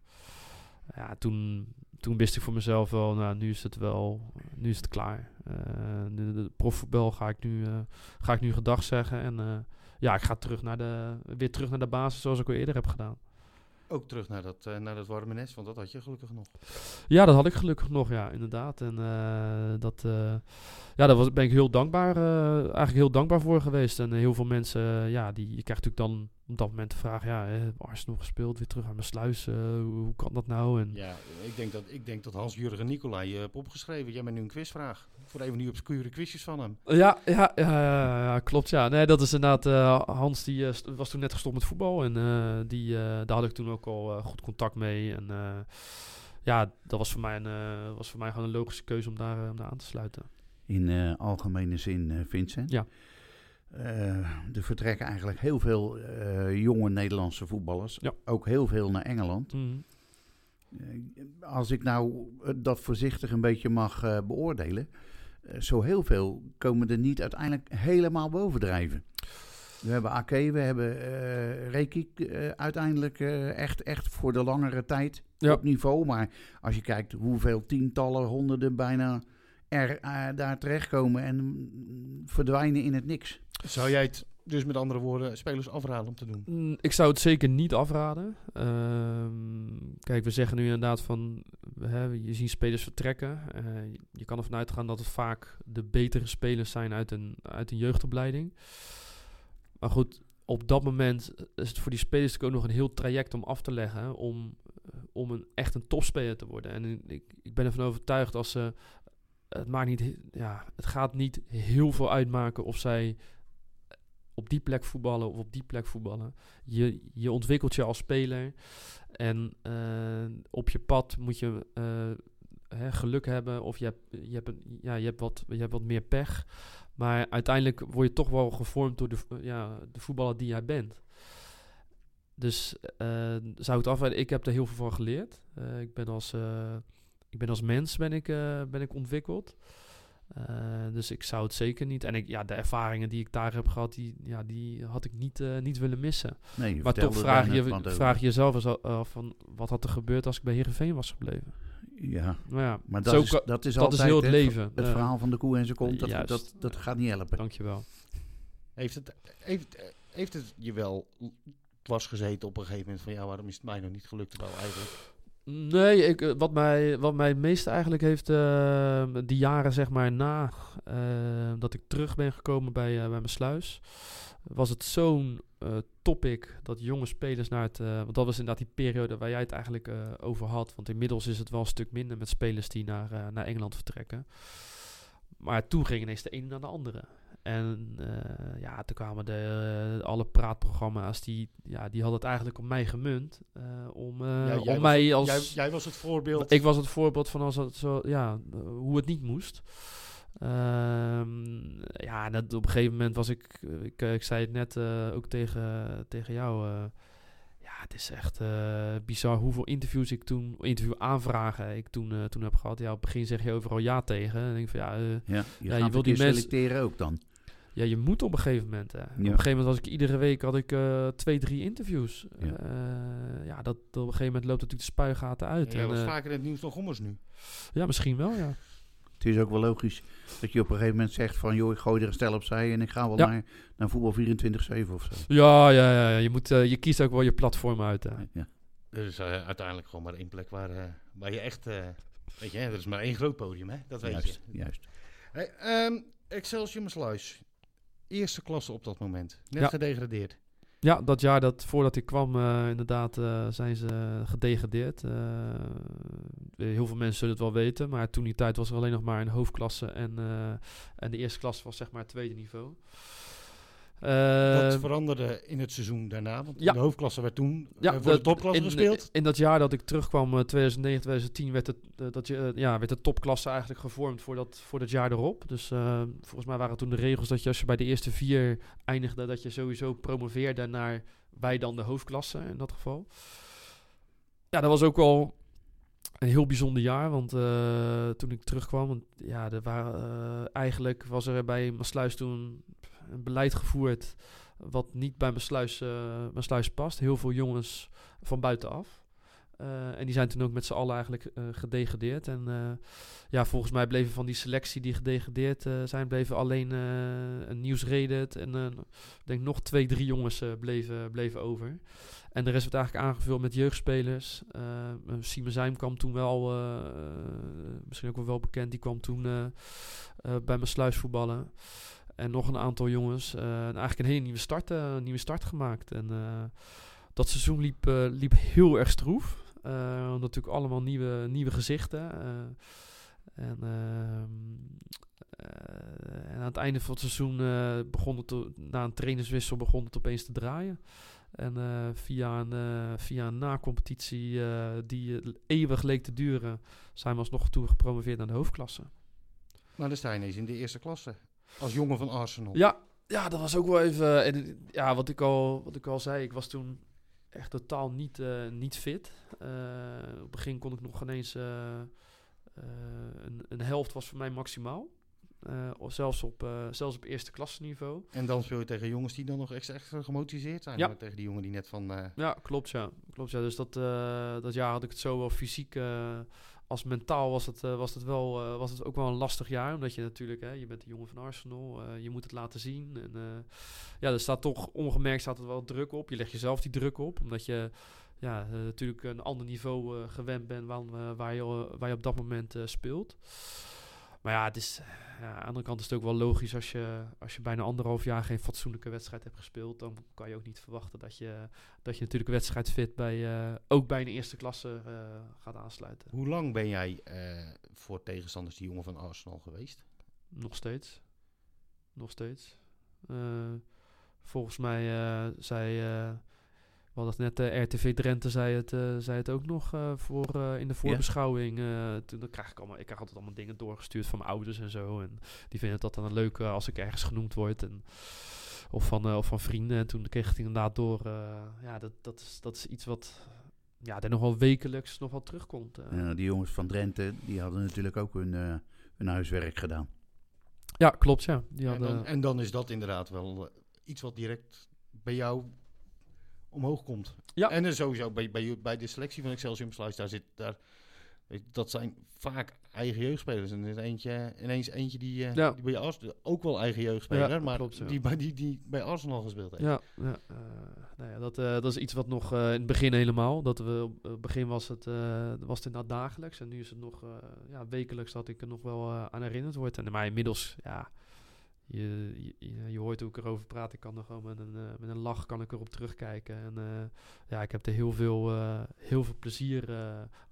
Ja, toen, toen wist ik voor mezelf wel, nou, nu is het wel, nu is het klaar. de, de profvoetbal ga ik nu, ga ik nu gedag zeggen. En ja, ik ga terug naar de, weer terug naar de basis zoals ik al eerder heb gedaan ook terug naar dat, uh, naar dat warme nest, want dat had je gelukkig nog. Ja, dat had ik gelukkig nog, ja, inderdaad. En uh, dat, uh, ja, daar was, ben ik heel dankbaar, eigenlijk heel dankbaar voor geweest. En heel veel mensen, ja, die, je krijgt natuurlijk dan op dat moment de vraag, ja, Arsenal gespeeld, weer terug aan mijn sluis, hoe, hoe, kan dat nou? En ja, ik denk dat, ik denk dat Hans-Jurgen Nicolai je hebt opgeschreven. Jij bent nu een quizvraag. Voor even nu obscure quizjes van hem. Ja, ja, ja, ja, klopt, ja. Nee, dat is inderdaad, Hans die was toen net gestopt met voetbal en die, daar had ik toen ook al goed contact mee en ja, dat was voor mij, een, uh, was voor mij gewoon een logische keuze om daar, om daar aan te sluiten. In uh, algemene zin, Vincent. Ja. er vertrekken eigenlijk heel veel jonge Nederlandse voetballers. Ja. Ook heel veel naar Engeland. Mm. als ik nou dat voorzichtig een beetje mag beoordelen. Zo heel veel komen er niet uiteindelijk helemaal bovendrijven. We hebben AK, we hebben uh, Rekik uh, uiteindelijk uh, echt, echt voor de langere tijd Ja. op niveau. Maar als je kijkt hoeveel tientallen, honderden bijna er daar terechtkomen en mm, verdwijnen in het niks. Zou jij het dus met andere woorden spelers afraden om te doen? Mm, Ik zou het zeker niet afraden. Ehm, kijk, we zeggen nu inderdaad van, hè, je ziet spelers vertrekken. Eh, je kan ervan uitgaan dat het vaak de betere spelers zijn uit een, uit een jeugdopleiding. Maar goed, op dat moment is het voor die spelers ook nog een heel traject om af te leggen om, om een, echt een topspeler te worden. En ik, ik ben ervan overtuigd als ze, het maakt niet, ja, het gaat niet heel veel uitmaken of zij op die plek voetballen of op die plek voetballen. Je, je ontwikkelt je als speler. En eh, op je pad moet je eh, hè, geluk hebben. Of je hebt, je, hebt een, ja, je, hebt wat, je hebt wat meer pech. Maar uiteindelijk word je toch wel gevormd door de, ja, de voetballer die jij bent. Dus eh, zou het afwijden? Ik heb er heel veel van geleerd. Ik ben als, ik ben als mens ben ik, ben ik ontwikkeld. Eh, dus ik zou het zeker niet. En ik, ja, de ervaringen die ik daar heb gehad, die, ja, die had ik niet, eh, niet willen missen. Nee, je Maar toch vraag je, vraag je jezelf eens al- af van wat had er gebeurd als ik bij Heerenveen was gebleven. Ja, Nou ja, maar zo dat, is, dat is dat altijd is heel het hè, leven. Het verhaal van de koe en zijn kont, dat, Juist. dat, dat gaat niet helpen. dankjewel. Heeft het, heeft, heeft het je wel dwars gezeten op een gegeven moment van ja, waarom is het mij nog niet gelukt wel eigenlijk? Nee, ik, eh, wat, mij, wat mij het meeste eigenlijk heeft, eh, die jaren zeg maar na eh, dat ik terug ben gekomen bij, eh, bij mijn sluis, was het zo'n eh, topic dat jonge spelers naar het, want dat was inderdaad die periode waar jij het eigenlijk over had, want inmiddels is het wel een stuk minder met spelers die naar, naar Engeland vertrekken. Maar toen ging ineens de ene naar de andere. En eh, ja, toen kwamen de, eh, alle praatprogramma's, die, ja, die hadden het eigenlijk op mij gemunt. eh, om Ja, eh, om was mij het- als... Jij, jij was het voorbeeld. Ik was het voorbeeld van als het zo, ja, hoe het niet moest. Ehm, ja, dat, op een gegeven moment was ik, ik, ik zei het net eh, ook tegen, tegen jou. eh, ja, het is echt eh, bizar hoeveel interviews ik toen, interview aanvragen ik toen, toen heb gehad. Ja, op het begin zeg je overal ja tegen. En dan denk ik van ja, Ja, je Ja, gaat je een wil die mensen- selecteren ook dan. Ja, je moet op een gegeven moment. Hè. Op een gegeven moment was ik iedere week had ik eh, twee, drie interviews. Ja. Ja, ja dat, op een gegeven moment loopt natuurlijk de spuigaten uit. En, was eh, vaker in het nieuws dan Gommers nu. ja, misschien wel, ja. Het is ook wel logisch dat je op een gegeven moment zegt van... joh, ik gooi er een stel opzij en ik ga wel Ja. naar, naar voetbal 24-7 of zo. Ja, ja, ja. ja. Je, moet, eh, je kiest ook wel je platform uit. Hè. Ja. Er is eh, uiteindelijk gewoon maar één plek waar, eh, waar je echt... eh, weet je, er is maar één groot podium, hè? Dat weet Juist, je. juist. Hey, ehm, Excelsior Sluis. Eerste klasse op dat moment. Net Ja. gedegradeerd. Ja, dat jaar dat voordat ik kwam, eh, inderdaad, eh, zijn ze gedegradeerd. Eh, heel veel mensen zullen het wel weten, maar toen die tijd was er alleen nog maar een hoofdklasse en, en de eerste klasse was zeg maar het tweede niveau. Dat Eh, veranderde in het seizoen daarna. Want ja. de hoofdklasse werd toen Ja, eh, voor de topklasse in, gespeeld. In dat jaar dat ik terugkwam, eh, 2009, 2010, werd, het, eh, dat je, eh, ja, werd de topklasse eigenlijk gevormd voor dat, voor dat jaar erop. Dus eh, volgens mij waren toen de regels dat je als je bij de eerste vier eindigde, dat je sowieso promoveerde naar wij dan de hoofdklasse in dat geval. Ja, dat was ook wel een heel bijzonder jaar, want eh, toen ik terugkwam, want, ja, er waren, eh, eigenlijk was er bij Maasluis toen een beleid gevoerd wat niet bij Maasluis, eh Maasluis past. Heel veel jongens van buitenaf. Eh, en die zijn toen ook met z'n allen eigenlijk eh, gedegradeerd. En ja, volgens mij bleven van die selectie die gedegradeerd zijn, bleven alleen een nieuwsredet en ik denk nog twee, drie jongens bleven, bleven over. En de rest werd eigenlijk aangevuld met jeugdspelers. Uh, Simon Zijm kwam toen wel, misschien ook wel, wel bekend, die kwam toen bij mijn sluis voetballen. En nog een aantal jongens. eh, en eigenlijk een hele nieuwe start, eh, een nieuwe start gemaakt. En eh, dat seizoen liep, liep heel erg stroef. Natuurlijk allemaal nieuwe, nieuwe gezichten. eh, en, ehm, eh, en aan het einde van het seizoen eh, begon het, na een trainerswissel, begon het opeens te draaien. En via een, eh, via een na-competitie die eeuwig leek te duren, zijn we alsnog toe gepromoveerd naar de hoofdklasse. Maar dan sta je ineens in de eerste klasse. Als jongen van Arsenal. Ja, ja, dat was ook wel even. En, het- ja, wat ik, al, wat ik al zei, ik was toen echt totaal niet, eh, niet fit. Eh, op het begin kon ik nog ineens. eh, eh, een, een helft was voor mij maximaal. Eh, of zelfs op, eh, zelfs op eerste klasse niveau. En dan speel je tegen jongens die dan nog extra, extra gemotiveerd zijn. Ja. Tegen die jongen die net van... eh, Ja, klopt ja. Klopt, ja. Dus dat, eh, dat jaar had ik het zowel fysiek eh, als mentaal was het, eh, was, het wel, eh, was het ook wel een lastig jaar. Omdat je natuurlijk, hè, je bent de jongen van Arsenal, eh, je moet het laten zien. En, ja, er staat toch ongemerkt staat er wel druk op. Je legt jezelf die druk op, omdat je ja, natuurlijk een ander niveau gewend bent waar, waar, je, waar je op dat moment speelt. Maar ja, het is, eh, ja, aan de andere kant is het ook wel logisch als je, als je bijna anderhalf jaar geen fatsoenlijke wedstrijd hebt gespeeld. Dan kan je ook niet verwachten dat je, dat je natuurlijk wedstrijdfit bij, eh, ook bij een eerste klasse eh, gaat aansluiten. hoe lang ben jij voor tegenstanders die jongen van Arsenal geweest? Nog steeds. Nog steeds. Volgens mij uh, zei. We hadden net, uh, RTV Drenthe zei het, uh, zei het ook nog uh, voor, in de voorbeschouwing. toen dan krijg ik, allemaal, ik krijg altijd allemaal dingen doorgestuurd van mijn ouders en zo. En die vinden dat dan leuk als ik ergens genoemd word. En, of, van, of van vrienden. En toen kreeg ik het inderdaad door. ja, dat, dat, is, dat is iets wat ja, er nog wel wekelijks nog wel terugkomt. Ja, die jongens van Drenthe, die hadden natuurlijk ook hun, hun huiswerk gedaan. Ja, klopt, ja. Die hadden... en, dan, en dan is dat inderdaad wel iets wat direct bij jou omhoog komt. Ja. En er sowieso bij, bij, bij de selectie van Excelsior Sluis, daar zit daar. Dat zijn vaak eigen jeugdspelers. En er is eentje, ineens eentje die, uh, ja. die bij Arsenal ook wel eigen jeugdspeler, ja, maar klopt, die, bij, die, die bij Arsenal gespeeld heeft. Ja, ja, uh, nou ja dat, uh, dat is iets wat nog in het begin helemaal. Dat we op het begin was het, was het inderdaad dagelijks. En nu is het nog ja, wekelijks dat ik er nog wel aan herinnerd word. En maar inmiddels, ja, je, je, je, hoort hoe ik erover praat. Ik kan er gewoon met een, uh, met een lach kan ik erop terugkijken. En uh, ja, ik heb er heel veel, uh, heel veel plezier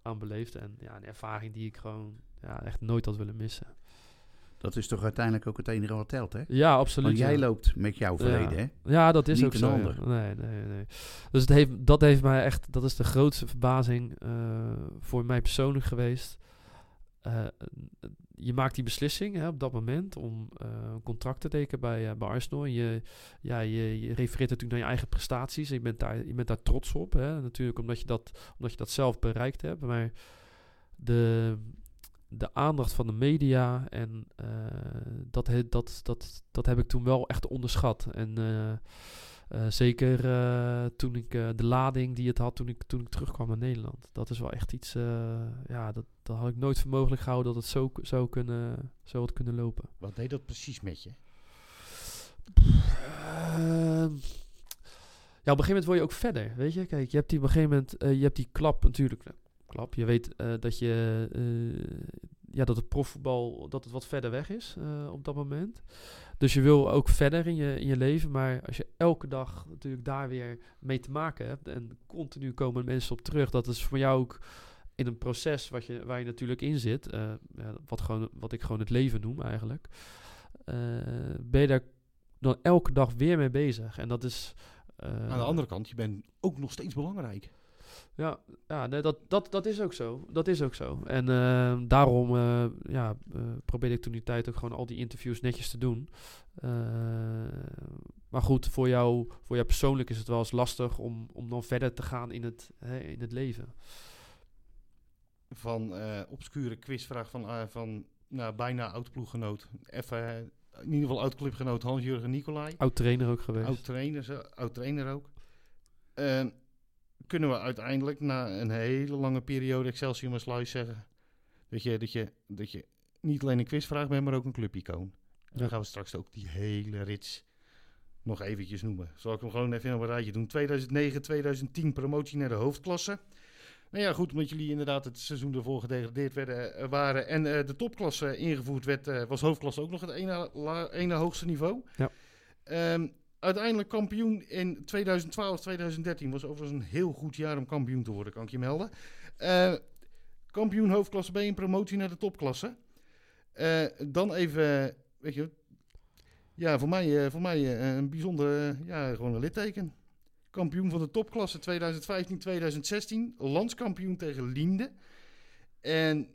aan beleefd. En ja, een ervaring die ik gewoon ja, echt nooit had willen missen. Dat is toch uiteindelijk ook het enige wat telt, hè? Ja, absoluut. Want jij ja. loopt met jouw verleden, ja. hè? Ja, dat is Niet ook zo. ander. Ja. Nee, nee, nee. Dus het heeft, dat heeft mij echt, dat is de grootste verbazing voor mij persoonlijk geweest. Uh, je maakt die beslissing hè, op dat moment om uh, een contract te tekenen bij, uh, bij Arsenal. En je, ja, je, je refereert natuurlijk naar je eigen prestaties. Je bent daar, daar trots op. Hè, natuurlijk omdat je, dat, omdat je dat zelf bereikt hebt. Maar de, de aandacht van de media en dat, dat, dat, dat heb ik toen wel echt onderschat. En uh, zeker uh, toen ik de lading die het had toen ik, toen ik terugkwam naar Nederland. Dat is wel echt iets, ja, dat, dat had ik nooit voor mogelijk gehouden dat het zo zou kunnen, zo had kunnen lopen. Wat deed dat precies met je? Ehm, ja, op een gegeven moment word je ook verder, weet je. Kijk, je hebt die op een gegeven moment, je hebt die klap natuurlijk, klap. Je weet dat je ja, dat het profvoetbal dat het wat verder weg is op dat moment. Dus je wil ook verder in je, in je leven. Maar als je elke dag natuurlijk daar weer mee te maken hebt en continu komen mensen op terug, dat is voor jou ook in een proces wat je, waar je natuurlijk in zit, ja, wat, gewoon, wat ik gewoon het leven noem eigenlijk, eh, ben je daar dan elke dag weer mee bezig. En dat is. eh, Aan de andere kant, je bent ook nog steeds belangrijk. Ja, ja nee, dat, dat, dat is ook zo. Dat is ook zo. En uh, daarom uh, ja, uh, probeerde ik toen die tijd ook gewoon al die interviews netjes te doen. Uh, maar goed, voor jou, voor jou persoonlijk is het wel eens lastig om, om dan verder te gaan in het, hè, in het leven. Van obscure quizvraag van, van nou, bijna oud-ploeggenoot. Even, in ieder geval oud-clubgenoot Hans-Jurgen Nicolai. Oud-trainer ook geweest. Oud-trainer oud -trainer ook. Kunnen we uiteindelijk na een hele lange periode Excelsior maar Sluis zeggen... Dat je, dat, je, dat je niet alleen een quizvraag bent, maar ook een clubicoon. Ja. Dan gaan we straks ook die hele rits nog eventjes noemen. Zal ik hem gewoon even op een rijtje doen. 2009, 2010 promotie naar de hoofdklasse. Nou ja, goed, omdat jullie inderdaad het seizoen ervoor gedegradeerd werden, uh, waren en uh, de topklasse ingevoerd werd, uh, was hoofdklasse ook nog het ene, la, ene hoogste niveau. Ja. Um, uiteindelijk kampioen in 2012, 2013 was overigens een heel goed jaar om kampioen te worden, kan ik je melden. Uh, kampioen hoofdklasse B en promotie naar de topklasse. Uh, dan even, weet je, ja, voor mij, uh, voor mij een bijzonder, ja, gewoon een litteken. Kampioen van de topklasse 2015-2016. Landskampioen tegen Linde. En,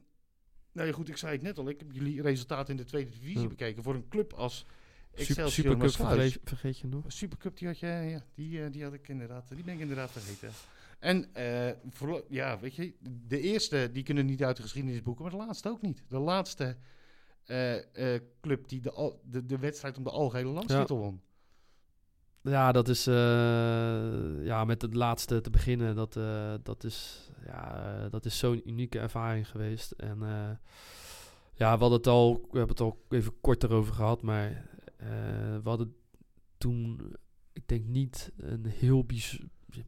nou ja goed, ik zei het net al. Ik heb jullie resultaten in de tweede divisie ja. bekeken. Voor een club als Supercup vergeet, vergeet je nog? Supercup, die had je, ja, die, die had ik inderdaad, die ben ik inderdaad vergeten. En uh, voor, ja, weet je, de eerste die kunnen niet uit de geschiedenisboeken, maar de laatste ook niet. De laatste eh, eh, club die de, al- de, de wedstrijd om de algehele landstitel won. Ja, dat is eh, ja, met het laatste te beginnen. Dat, eh, dat is, ja, eh, dat is zo'n unieke ervaring geweest. En eh, ja, we hadden het al, we hebben het al even kort erover gehad, maar eh, we hadden toen, ik denk niet een heel bijz-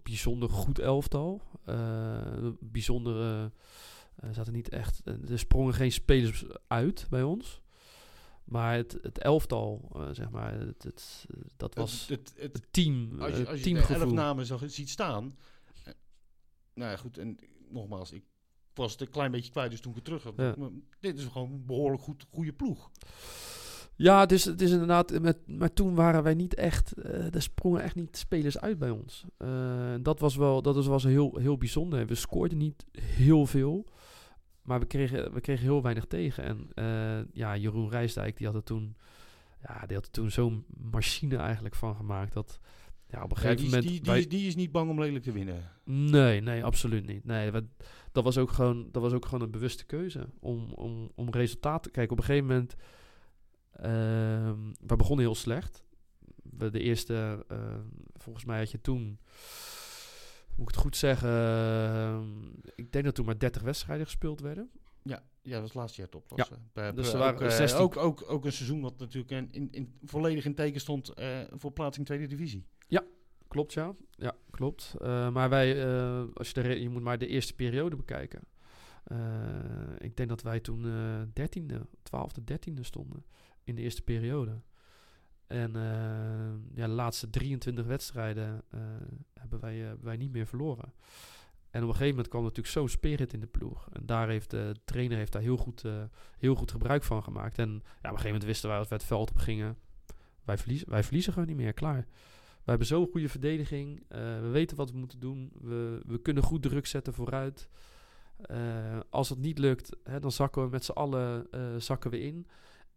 bijzonder goed elftal. Eh bijzondere, er zaten niet echt, er sprongen geen spelers uit bij ons. Maar het, het elftal, eh, zeg maar, het, het, dat was Het, het, het, het team, als je, als je de elf namen zag, ziet staan. eh, nou ja, goed. En nogmaals, ik was het een klein beetje kwijt, dus toen ik het terug had. Ja. maar Dit is gewoon een behoorlijk goed, goede ploeg. Ja, het is, het is inderdaad, met, maar toen waren wij niet echt, eh er sprongen echt niet spelers uit bij ons. Eh, dat was wel, dat was, was heel, heel bijzonder. We scoorden niet heel veel, maar we kregen, we kregen heel weinig tegen. En eh, ja, Jeroen Rijsdijk, die had er toen, ja, die had er toen zo'n machine eigenlijk van gemaakt dat, ja, op een gegeven die, is- moment... die, die, is, die is niet bang om lelijk te winnen. Nee, nee, absoluut niet. Nee, we- dat, was ook gewoon, dat was ook gewoon een bewuste keuze om, om, om resultaten... Kijk, op een gegeven moment... ehm we begonnen heel slecht. We de eerste... ehm, volgens mij had je toen... Moet ik het goed zeggen? ehm, ik denk dat toen maar 30 wedstrijden gespeeld werden. Ja, ja, dat was laatst jaar topklasse. Ja. Dus er ook, waren eh, 16 ook, ook, ook een seizoen wat natuurlijk in, in, in- volledig in teken stond eh, voor plaatsing tweede divisie. Klopt, ja. Ja, klopt. Eh, maar wij, eh, als je, de je moet maar de eerste periode bekijken. Eh, ik denk dat wij toen eh dertiende, twaalfde, dertiende stonden in de eerste periode. En eh, ja, de laatste 23 wedstrijden eh, hebben, wij, eh, wij niet meer verloren. En op een gegeven moment kwam natuurlijk zo'n spirit in de ploeg. En daar heeft de trainer heeft daar heel goed, heel goed gebruik van gemaakt. En ja, op een gegeven moment wisten wij als we het veld op gingen, wij verliezen, wij verliezen gewoon niet meer, klaar. We hebben zo'n goede verdediging. we weten wat we moeten doen. We, we kunnen goed druk zetten vooruit. Als het niet lukt, hè, dan zakken we met z'n allen zakken we in.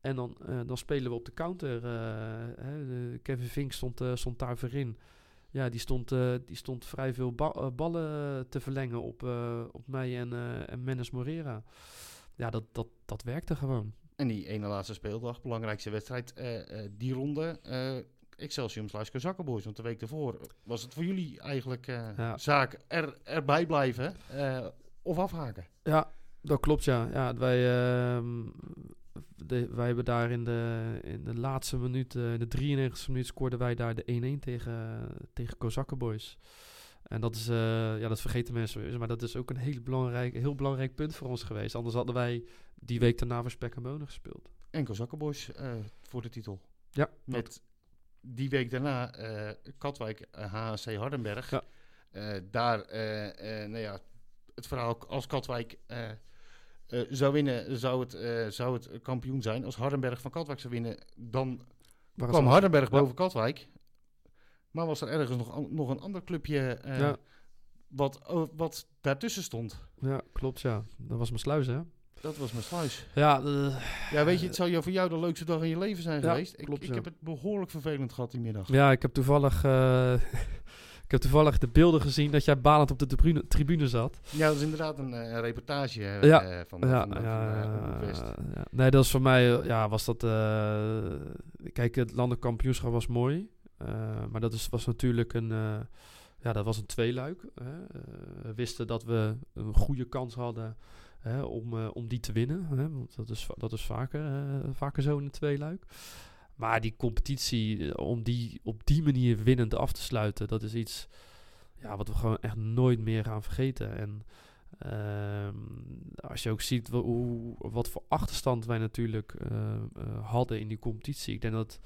En dan, eh, dan spelen we op de counter. eh, Kevin Vink stond, eh, stond daar voorin. Ja, die stond, die stond vrij veel ba- ballen te verlengen op, op mij en, en Menes Morera. Ja, dat, dat, dat werkte gewoon. En die ene laatste speeldag, belangrijkste wedstrijd, die ronde, Excelsior slash Zakkenboys. Want de week daarvoor was het voor jullie eigenlijk Ja. zaak er, erbij blijven of afhaken. Ja, dat klopt, ja. ja wij, ehm, de, wij hebben daar in de, in de laatste minuut, eh, in de 93e minuut, scoorden wij daar de 1-1 tegen, tegen Kozakkenboys. En dat is, eh, ja, dat vergeten mensen maar dat is ook een heel belangrijk, heel belangrijk punt voor ons geweest. Anders hadden wij die week daarna voor Spek en Bonen gespeeld. En Zakkenboys eh voor de titel. Ja, Met die week daarna Katwijk, HHC Hardenberg. Ja. Daar, nou ja, het verhaal als Katwijk eh, zou winnen, zou het, eh, zou het kampioen zijn. Als Hardenberg van Katwijk zou winnen, dan Waar kwam? Hardenberg Ja. boven Katwijk. Maar was er ergens nog, nog een ander clubje Ja. wat, wat daartussen stond? Ja, klopt, ja. Dat was mijn sluis, hè? Dat was mijn sluis. Ja, Ja, weet je, het zou voor jou de leukste dag in je leven zijn Ja, geweest. Ik, klopt, ik heb het behoorlijk vervelend gehad die middag. ja ik heb toevallig... ik heb toevallig de beelden gezien dat jij balend op de tribune, tribune zat. Ja, dat is inderdaad een, eh, een reportage Ja, eh, van, Ja, van, van, ja, eh, West. ja. Nee, dat is voor mij, ja, was dat. kijk, het landelijk kampioenschap was mooi. maar dat is, was natuurlijk een. ja, dat was een tweeluik. Hè. We wisten dat we een goede kans hadden hè, om, om die te winnen. Hè, want dat is, dat is vaker, vaker zo in een tweeluik. Maar die competitie, eh, om die op die manier winnend af te sluiten, dat is iets ja, wat we gewoon echt nooit meer gaan vergeten. En Ehm, als je ook ziet hoe, wat voor achterstand wij natuurlijk eh, eh, hadden in die competitie. Ik denk dat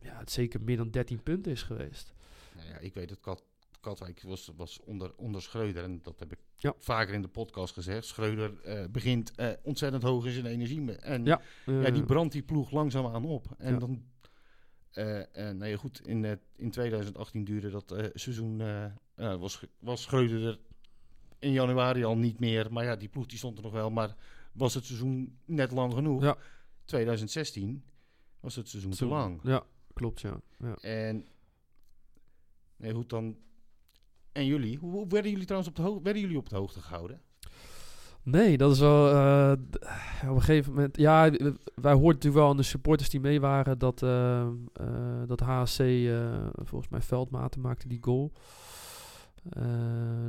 ja, het zeker meer dan 13 punten is geweest. Nou ja, ik weet dat Katwijk was, was onder, onder Schreuder. En dat heb ik Ja. vaker in de podcast gezegd. Schreuder eh, begint eh, ontzettend hoog in zijn energie. En Ja, ja, die Eh, brandt die ploeg langzaamaan op. En Ja. dan... eh, nou goed, in, in 2018 duurde dat seizoen... was, was Schreuder er in januari al niet meer. Maar ja, die ploeg die stond er nog wel. Maar was het seizoen net lang genoeg? Ja. 2016 was het seizoen te lang. Ja, klopt, ja. ja. En nee, goed dan. En jullie, hoe, hoe werden jullie trouwens op de hoogte, werden jullie op de hoogte gehouden? Nee, dat is wel eh, d- op een gegeven moment. Ja, wij hoorden natuurlijk wel aan de supporters die mee waren dat, eh, eh, dat HSC, eh, volgens mij Veldmaten maakte die goal. Eh,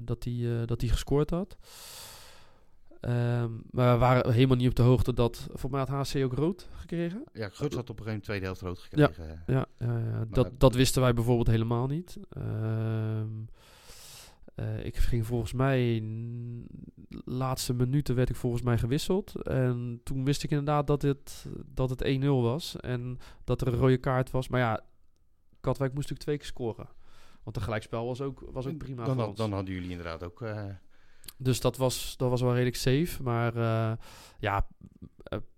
dat hij dat die gescoord had. Ehm, maar we waren helemaal niet op de hoogte dat. Voor mij had HSC ook rood gekregen. Ja, Guts had op een gegeven moment tweede helft rood gekregen. Ja, ja, ja, dat, dat wisten wij bijvoorbeeld helemaal niet. Ehm, eh, ik ging volgens mij, laatste minuten werd ik volgens mij gewisseld. En toen wist ik inderdaad dat het, dat het 1-0 was. En dat er een rode kaart was. Maar ja, Katwijk moest natuurlijk twee keer scoren. Want de gelijkspel was ook, was ook prima dan, had- dan hadden jullie inderdaad ook... eh, Dus dat was, dat was wel redelijk safe. Maar eh, ja,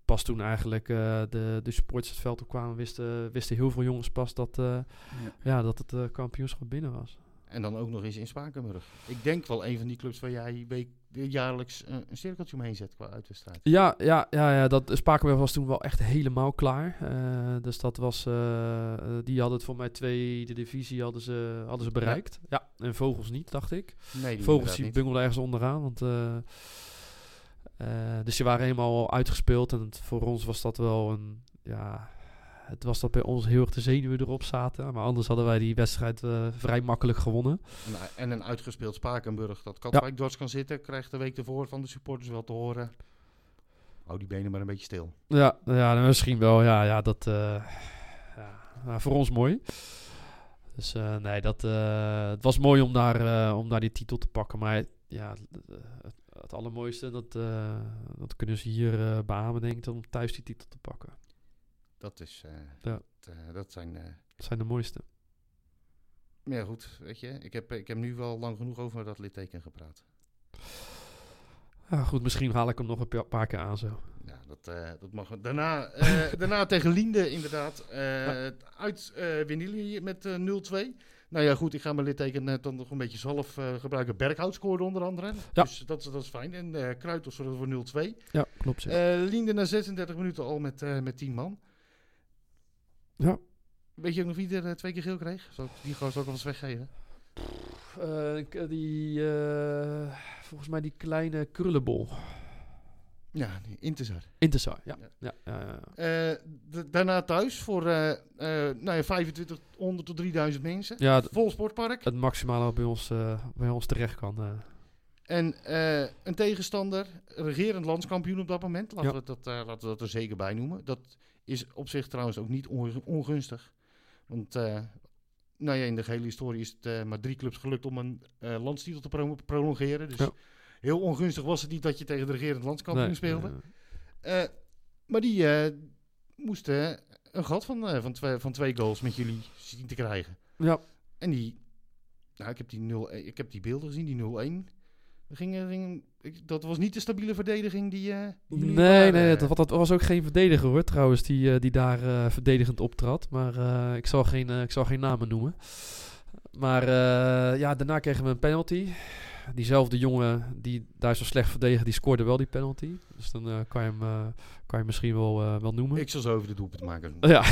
pas toen eigenlijk eh, de, de supporters het veld op kwamen, wisten, wisten heel veel jongens pas dat, eh, ja. dat het eh, kampioenschap binnen was. En dan ook nog eens in Spakenburg. Ik denk wel een van die clubs waar jij week, jaarlijks eh, een cirkeltje omheen zet qua uitwedstrijd. Ja, ja, ja, ja dat Spakenburg was toen wel echt helemaal klaar. Eh, dus dat was, eh, die hadden het voor mij tweede divisie hadden ze, hadden ze bereikt. Ja. en Vogels niet, dacht ik. Nee, die Vogels die bungelden ergens onderaan. Want, dus die waren helemaal uitgespeeld. En het- voor ons was dat wel een. Ja, het was dat bij ons heel erg de zenuwen erop zaten. Maar anders hadden wij die wedstrijd eh, vrij makkelijk gewonnen. En, en een uitgespeeld Spakenburg dat Katwijk dwars kan zitten, krijgt de week ervoor van de supporters wel te horen. Hou die benen maar een beetje stil. Ja, ja nou, misschien wel. Ja, ja dat. eh, ja, nou, voor ons mooi. Dus eh, nee, dat, eh, het was mooi om daar, eh, om daar die titel te pakken. Maar ja, het, allermooiste, dat, eh, dat kunnen ze hier eh beamen, denk ik, om thuis die titel te pakken. Dat, is, eh, Ja. dat, eh, dat zijn... eh, Dat zijn de mooiste. maar ja, goed, weet je. Ik heb, ik heb nu wel lang genoeg over dat litteken gepraat. Ja, goed, misschien haal ik hem nog een pa- paar keer aan zo. Ja, dat, dat mag. Daarna, daarna tegen Linde inderdaad. eh Uit eh winnen jullie met eh 0-2. Nou ja, goed, ik ga mijn litteken dan nog een beetje zelf gebruiken. Berghout scoorde onder andere. Ja. Dus dat, is- dat is fijn. En Kruitels zorgde voor 0-2. Ja, klopt. Ja. Linde na 36 minuten al met, met 10 man. Ja. Weet je ook nog wie er eh, twee keer geel kreeg? Zal ik die gewoon ook wel eens weggeven? Eh, ik- die, eh, volgens mij die kleine krullenbol. Ja. Intersa, ja. Ja. ja. Eh, daarna thuis voor eh, eh, nou ja, 2500 tot 3000 mensen. Ja, Vol sportpark. het maximale wat bij ons, eh, bij ons terecht kan. eh. En eh, een tegenstander, regerend landskampioen op dat moment. Laten, Ja. we, dat, eh, laten we dat er zeker bij noemen. Dat is op zich trouwens ook niet ongu- ongunstig. Want eh, nou ja, in de gehele historie is het eh, maar drie clubs gelukt om een eh, landstitel te pro- prolongeren. Dus Ja. heel ongunstig was het niet dat je tegen de regerend landskampioen Nee, speelde. maar die moesten een gat van, van, twee, van twee goals met jullie zien te krijgen. ja, En die, nou, ik heb die, 0, ik heb die beelden gezien, die 0-1. Er Ging, er ging, ik- dat was niet de stabiele verdediging die. eh, die jullie Nee, nee, dat, dat was ook geen verdediger hoor, trouwens, die, eh, die daar eh, verdedigend optrad. Maar eh, ik, zal geen, eh, ik zal geen namen noemen. Maar eh, ja, daarna kregen we een penalty. Diezelfde jongen die daar zo slecht verdedigde, die scoorde wel die penalty. Dus dan eh, kan, je hem, eh, kan je misschien wel, eh, wel noemen. Ik zal zo over de doelpunt maken. Ja.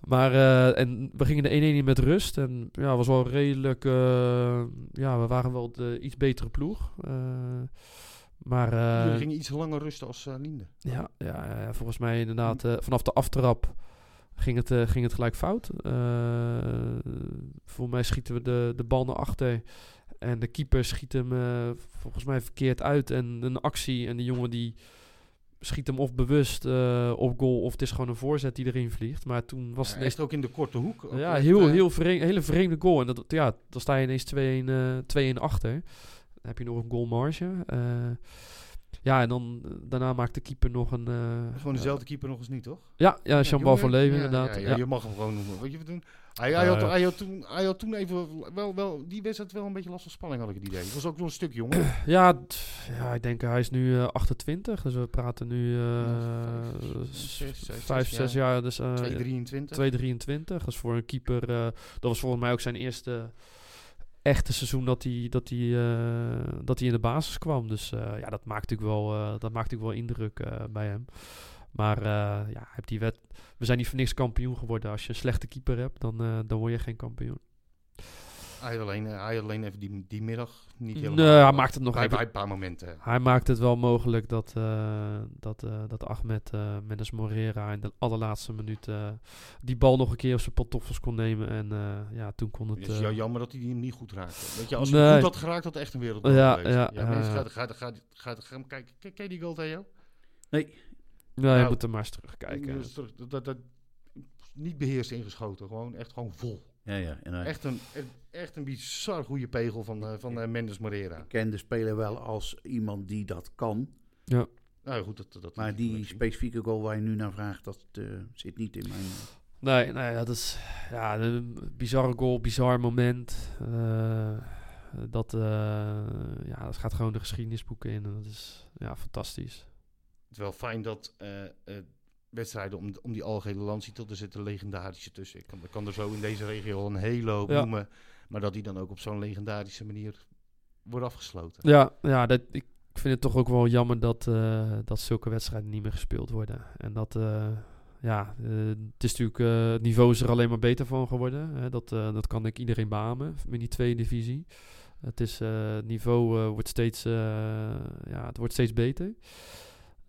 Maar eh, en we gingen de 1-1 in met rust. En ja, was wel redelijk. eh, ja, we waren wel de iets betere ploeg. Eh, maar jullie gingen iets langer rusten als Linde. ja, ja, ja, volgens mij inderdaad. vanaf de aftrap ging het, ging het gelijk fout. Volgens mij schieten we de, de bal naar achter. En de keeper schiet hem volgens mij verkeerd uit. En een actie. En de jongen die schiet hem of bewust eh, op goal. Of het is gewoon een voorzet die erin vliegt. Maar toen was Ja, het ineens ook in de korte hoek. Ja, echt, heel, eh, heel vreemd, hele vreemde goal. En dat, ja, dan sta je ineens 2-1 eh, 2-1 achter. Dan heb je nog een goalmarge. Eh ja, en dan eh, daarna maakt de keeper nog een... eh, Gewoon dezelfde keeper nog eens niet, toch? Ja, ja, Jean-Paul van Leeuwen inderdaad. Ja, je mag hem gewoon noemen. Weet je wat doen? Hij, hij, had, ja. hij, had toen, hij had toen even wel, wel die wedstrijd wel een beetje last van spanning, had ik het idee. Het was ook nog een stuk jonger. Ja, ja, ik denk eh, hij is nu eh, 28. Dus we praten nu eh zes, 5, zes 6 jaar. jaar. Dus, eh, 223. 223. Dat is voor een keeper. eh, dat was volgens mij ook zijn eerste echte seizoen dat hij, dat hij, eh, dat hij in de basis kwam. Dus eh, ja, dat maakt natuurlijk wel, eh, dat maakt natuurlijk wel indruk eh, bij hem. Maar eh, ja, hij heeft die wet, we zijn niet voor niks kampioen geworden. Als je een slechte keeper hebt, dan, eh, dan word je geen kampioen. Hij alleen, eh, hij alleen even die, die middag niet Nee, helemaal. hij maakt het nog even- bij een paar momenten. Hij maakt het wel mogelijk dat, eh, dat, eh, dat Ahmed eh Mendes Morera in de allerlaatste minuut eh, die bal nog een keer op zijn pantoffels kon nemen. En eh, ja, toen kon het... Het is eh, jou jammer dat hij hem niet goed raakte. Weet je, als hij Nee. goed had geraakt, had echt een wereld Ja, ja, ja, mensen, ja. ga, ga, ga, ga, ga, ga, kijk, je die goal, Theo? Nee, ja, je Nou, moet er maar eens terugkijken. Toch- dat, dat, dat- niet beheerst ingeschoten, gewoon echt gewoon vol. ja, ja. En Echt een, echt, een bizar goede pegel van, eh, van eh, Mendes Morera. kent de speler wel als iemand die dat kan. Ja. Nou goed, dat, dat Maar die specifieke goal waar je nu naar vraagt, dat eh, zit niet in mijn... Nee, nee, dat is ja, een bizarre goal, bizar moment. Eh, dat, eh, ja, dat gaat gewoon de geschiedenisboeken in. En dat is ja, fantastisch. Het is wel fijn dat eh, eh, wedstrijden om, om die algehele landstitel, er zitten legendarische tussen. Ik kan, ik kan er zo in deze regio al een hele hoop Ja. noemen. Maar dat die dan ook op zo'n legendarische manier wordt afgesloten. Ja, ja dat, ik vind het toch ook wel jammer dat, eh, dat zulke wedstrijden niet meer gespeeld worden. En dat, ja, het is natuurlijk, het niveau is er alleen maar beter van geworden. Hè. Dat, dat kan ik iedereen beamen, in die tweede divisie. Het, is, niveau wordt, steeds, ja, het wordt steeds beter.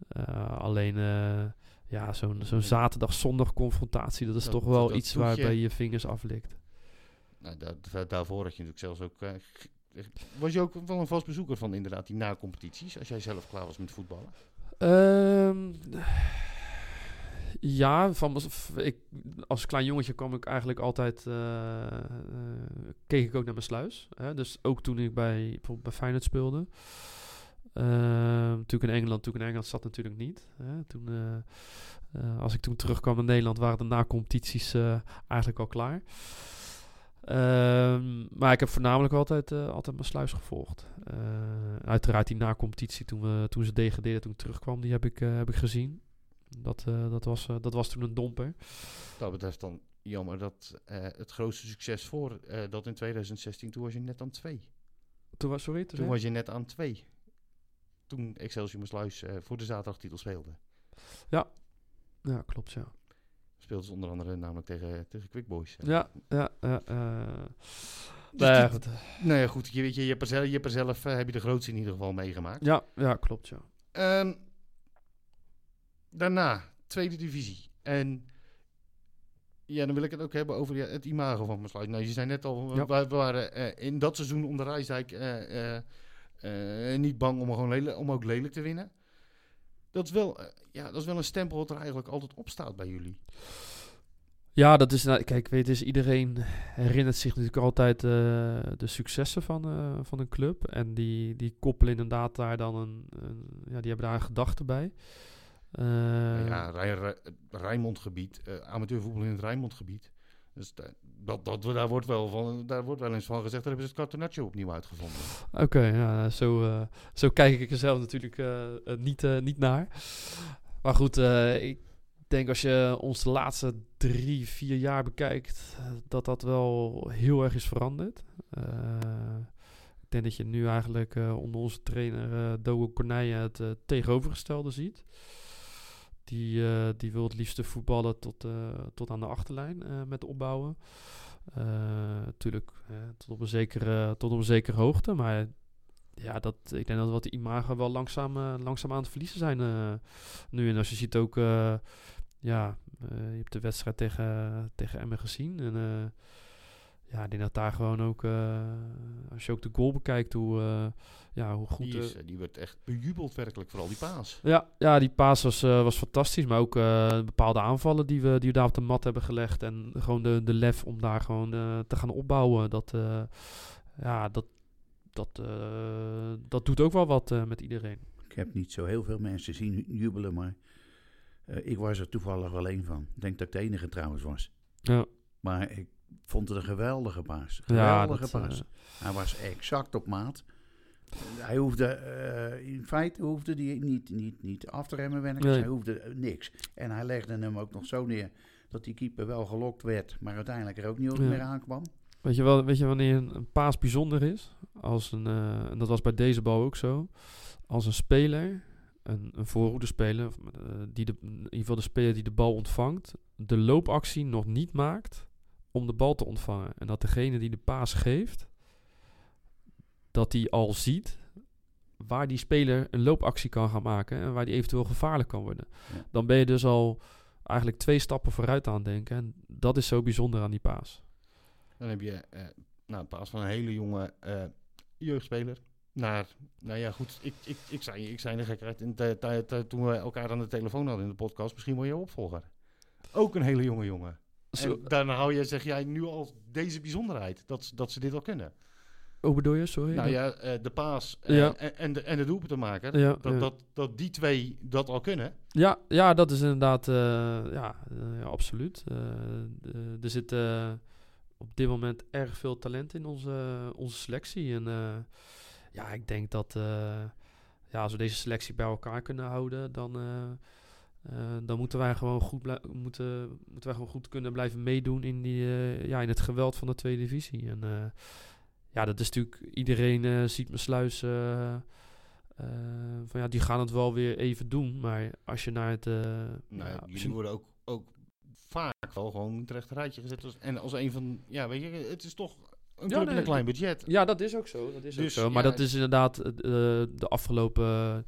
Eh, alleen, eh, ja, zo'n zo'n zaterdag-zondag confrontatie, dat is Dat- toch wel dat iets waarbij je. je vingers aflikt. Nou, daar- daarvoor had je natuurlijk zelfs ook... eh, was je ook wel een vast bezoeker van inderdaad die na-competities, als jij zelf klaar was met voetballen? Ehm, ja, van, mez- ik, als klein jongetje kwam ik eigenlijk altijd, keek ik ook naar mijn sluis. Hè? Dus ook toen ik bij, bijvoorbeeld bij Feyenoord speelde. Ehm, toen ik in Engeland, toen in Engeland zat natuurlijk niet. Hè? Toen, eh, eh, als ik toen terugkwam naar Nederland waren de na-competities eh, eigenlijk al klaar. Ehm, maar ik heb voornamelijk altijd, altijd mijn sluis gevolgd. Uiteraard die na-competitie toen, we, toen ze degradeerden, toen ik terugkwam, die heb ik, heb ik gezien. Dat, dat, was, dat was toen een domper. Dat betreft dan jammer dat het grootste succes voor dat in 2016, toen was je net aan twee. Toen was, sorry? Toen was je net aan twee. Toen Excelsior Sluis eh voor de zaterdagtitel speelde. Ja, klopt, ja. Speelden ze onder andere namelijk tegen, tegen Quick Boys. Ja, ja, ja. eh. Dus nee, goed. Nou ja, goed. Je, weet je, je hebt er zelf, je hebt er zelf eh, heb je de grootste in ieder geval meegemaakt. ja, ja, klopt, ja. Ehm, daarna, tweede divisie. En ja, dan wil ik het ook hebben over ja, het imago van Besluit. Nou, je zei net al, Ja. we, we waren in dat seizoen onder Rijsdijk eh, niet bang om, gewoon lelijk, om ook lelijk te winnen. Dat is, wel, eh, ja, dat is wel een stempel wat er eigenlijk altijd op staat bij jullie. Ja, dat is, nou, kijk, weet je, iedereen herinnert zich natuurlijk altijd eh, de successen van, van een club. En die, die koppelen inderdaad daar dan een, een- ja, die hebben daar een gedachte bij. Ja, Rij, Rij- Rijnmondgebied, amateurvoetbal in het Rijnmondgebied. Dus da- dat, dat, daar, wordt wel van, daar wordt wel eens van gezegd, daar hebben ze het Catenaccio opnieuw uitgevonden. Oké, zo, eh, zo kijk ik er zelf natuurlijk eh, eh, niet, niet naar. Maar goed, ik denk als je ons de laatste drie, vier jaar bekijkt, dat dat wel heel erg is veranderd. Ik denk dat je nu eigenlijk onder onze trainer Dogo Corneille het tegenovergestelde ziet. Die, eh, die wil het liefste voetballen tot, eh, tot aan de achterlijn eh, met opbouwen. Natuurlijk tot, op een zekere, tot op een zekere hoogte. Maar ja, dat, ik denk dat wat de imago wel langzaam, langzaam aan het verliezen zijn nu. En als je ziet ook, ja, je hebt de wedstrijd tegen, tegen Emmen gezien. En ja, ik denk dat daar gewoon ook, eh, als je ook de goal bekijkt, hoe, eh, ja, hoe goed... Die, is, eh, eh, die werd echt bejubeld werkelijk, vooral die paas. ja, ja, die paas was, eh, was fantastisch. Maar ook eh, bepaalde aanvallen die we, die we daar op de mat hebben gelegd. En gewoon de, de lef om daar gewoon te gaan opbouwen. Dat, eh, ja, dat, dat, eh, dat doet ook wel wat eh, met iedereen. Ik heb niet zo heel veel mensen zien jubelen, maar eh, ik was er toevallig wel één van. Ik denk dat ik de enige trouwens was. Ja, Maar ik vond het een geweldige paas. Geweldige paas. eh, Hij was exact op maat. Hij hoefde, eh, in feite hoefde hij niet, niet, niet af te remmen, werkelijk. Nee. Hij hoefde eh, niks. En hij legde hem ook nog zo neer dat die keeper wel gelokt werd, maar uiteindelijk er ook niet Ja. meer aankwam. Weet je, wel, weet je wanneer een, een paas bijzonder is? Als een, en dat was bij deze bal ook zo. Als een speler, een, een eh, die de, in ieder geval de speler die de bal ontvangt, de loopactie nog niet maakt om de bal te ontvangen. En dat degene die de paas geeft, dat die al ziet waar die speler een loopactie kan gaan maken en waar die eventueel gevaarlijk kan worden. Ja. Dan ben je dus al eigenlijk twee stappen vooruit aan het denken. En dat is zo bijzonder aan die paas. Dan heb je eh nou, een paas van een hele jonge eh, jeugdspeler. Naar, nou ja, goed, ik, ik, ik, zei, ik zei de gekheid in de tijd eh, toen we elkaar aan de telefoon hadden in de podcast. Misschien word je opvolger. Ook een hele jonge jongen. Zo, En daarna hou je, zeg jij nu al deze bijzonderheid, dat, ze- dat ze dit al kunnen. hoe bedoel je? Sorry. Nou ja, eh, de paas Ja. en, en de, en de doelpuntenmaker, Ja, dat, ja. Dat, dat die twee dat al kunnen. Ja, ja, dat is inderdaad, eh, ja, eh, ja, absoluut. Er zit op dit moment erg veel talent in onze, onze selectie. En ja, ik denk dat ja, als we deze selectie bij elkaar kunnen houden, dan, eh, dan moeten wij gewoon goed moeten, moeten wij gewoon goed kunnen blijven meedoen in, die, eh, ja, in het geweld van de tweede divisie. En eh, ja, dat is natuurlijk, iedereen ziet sluis. eh, eh, van ja, die gaan het wel weer even doen. Maar als je naar het. Nou, ja, jullie je- worden ook, ook vaak wel gewoon het rechte rijtje gezet. Als, en als een van, ja, weet je, het is toch een club met nee, een klein budget. ja, dat is ook zo. Dat is Dus, ook zo. Maar ja, dat is inderdaad de afgelopen.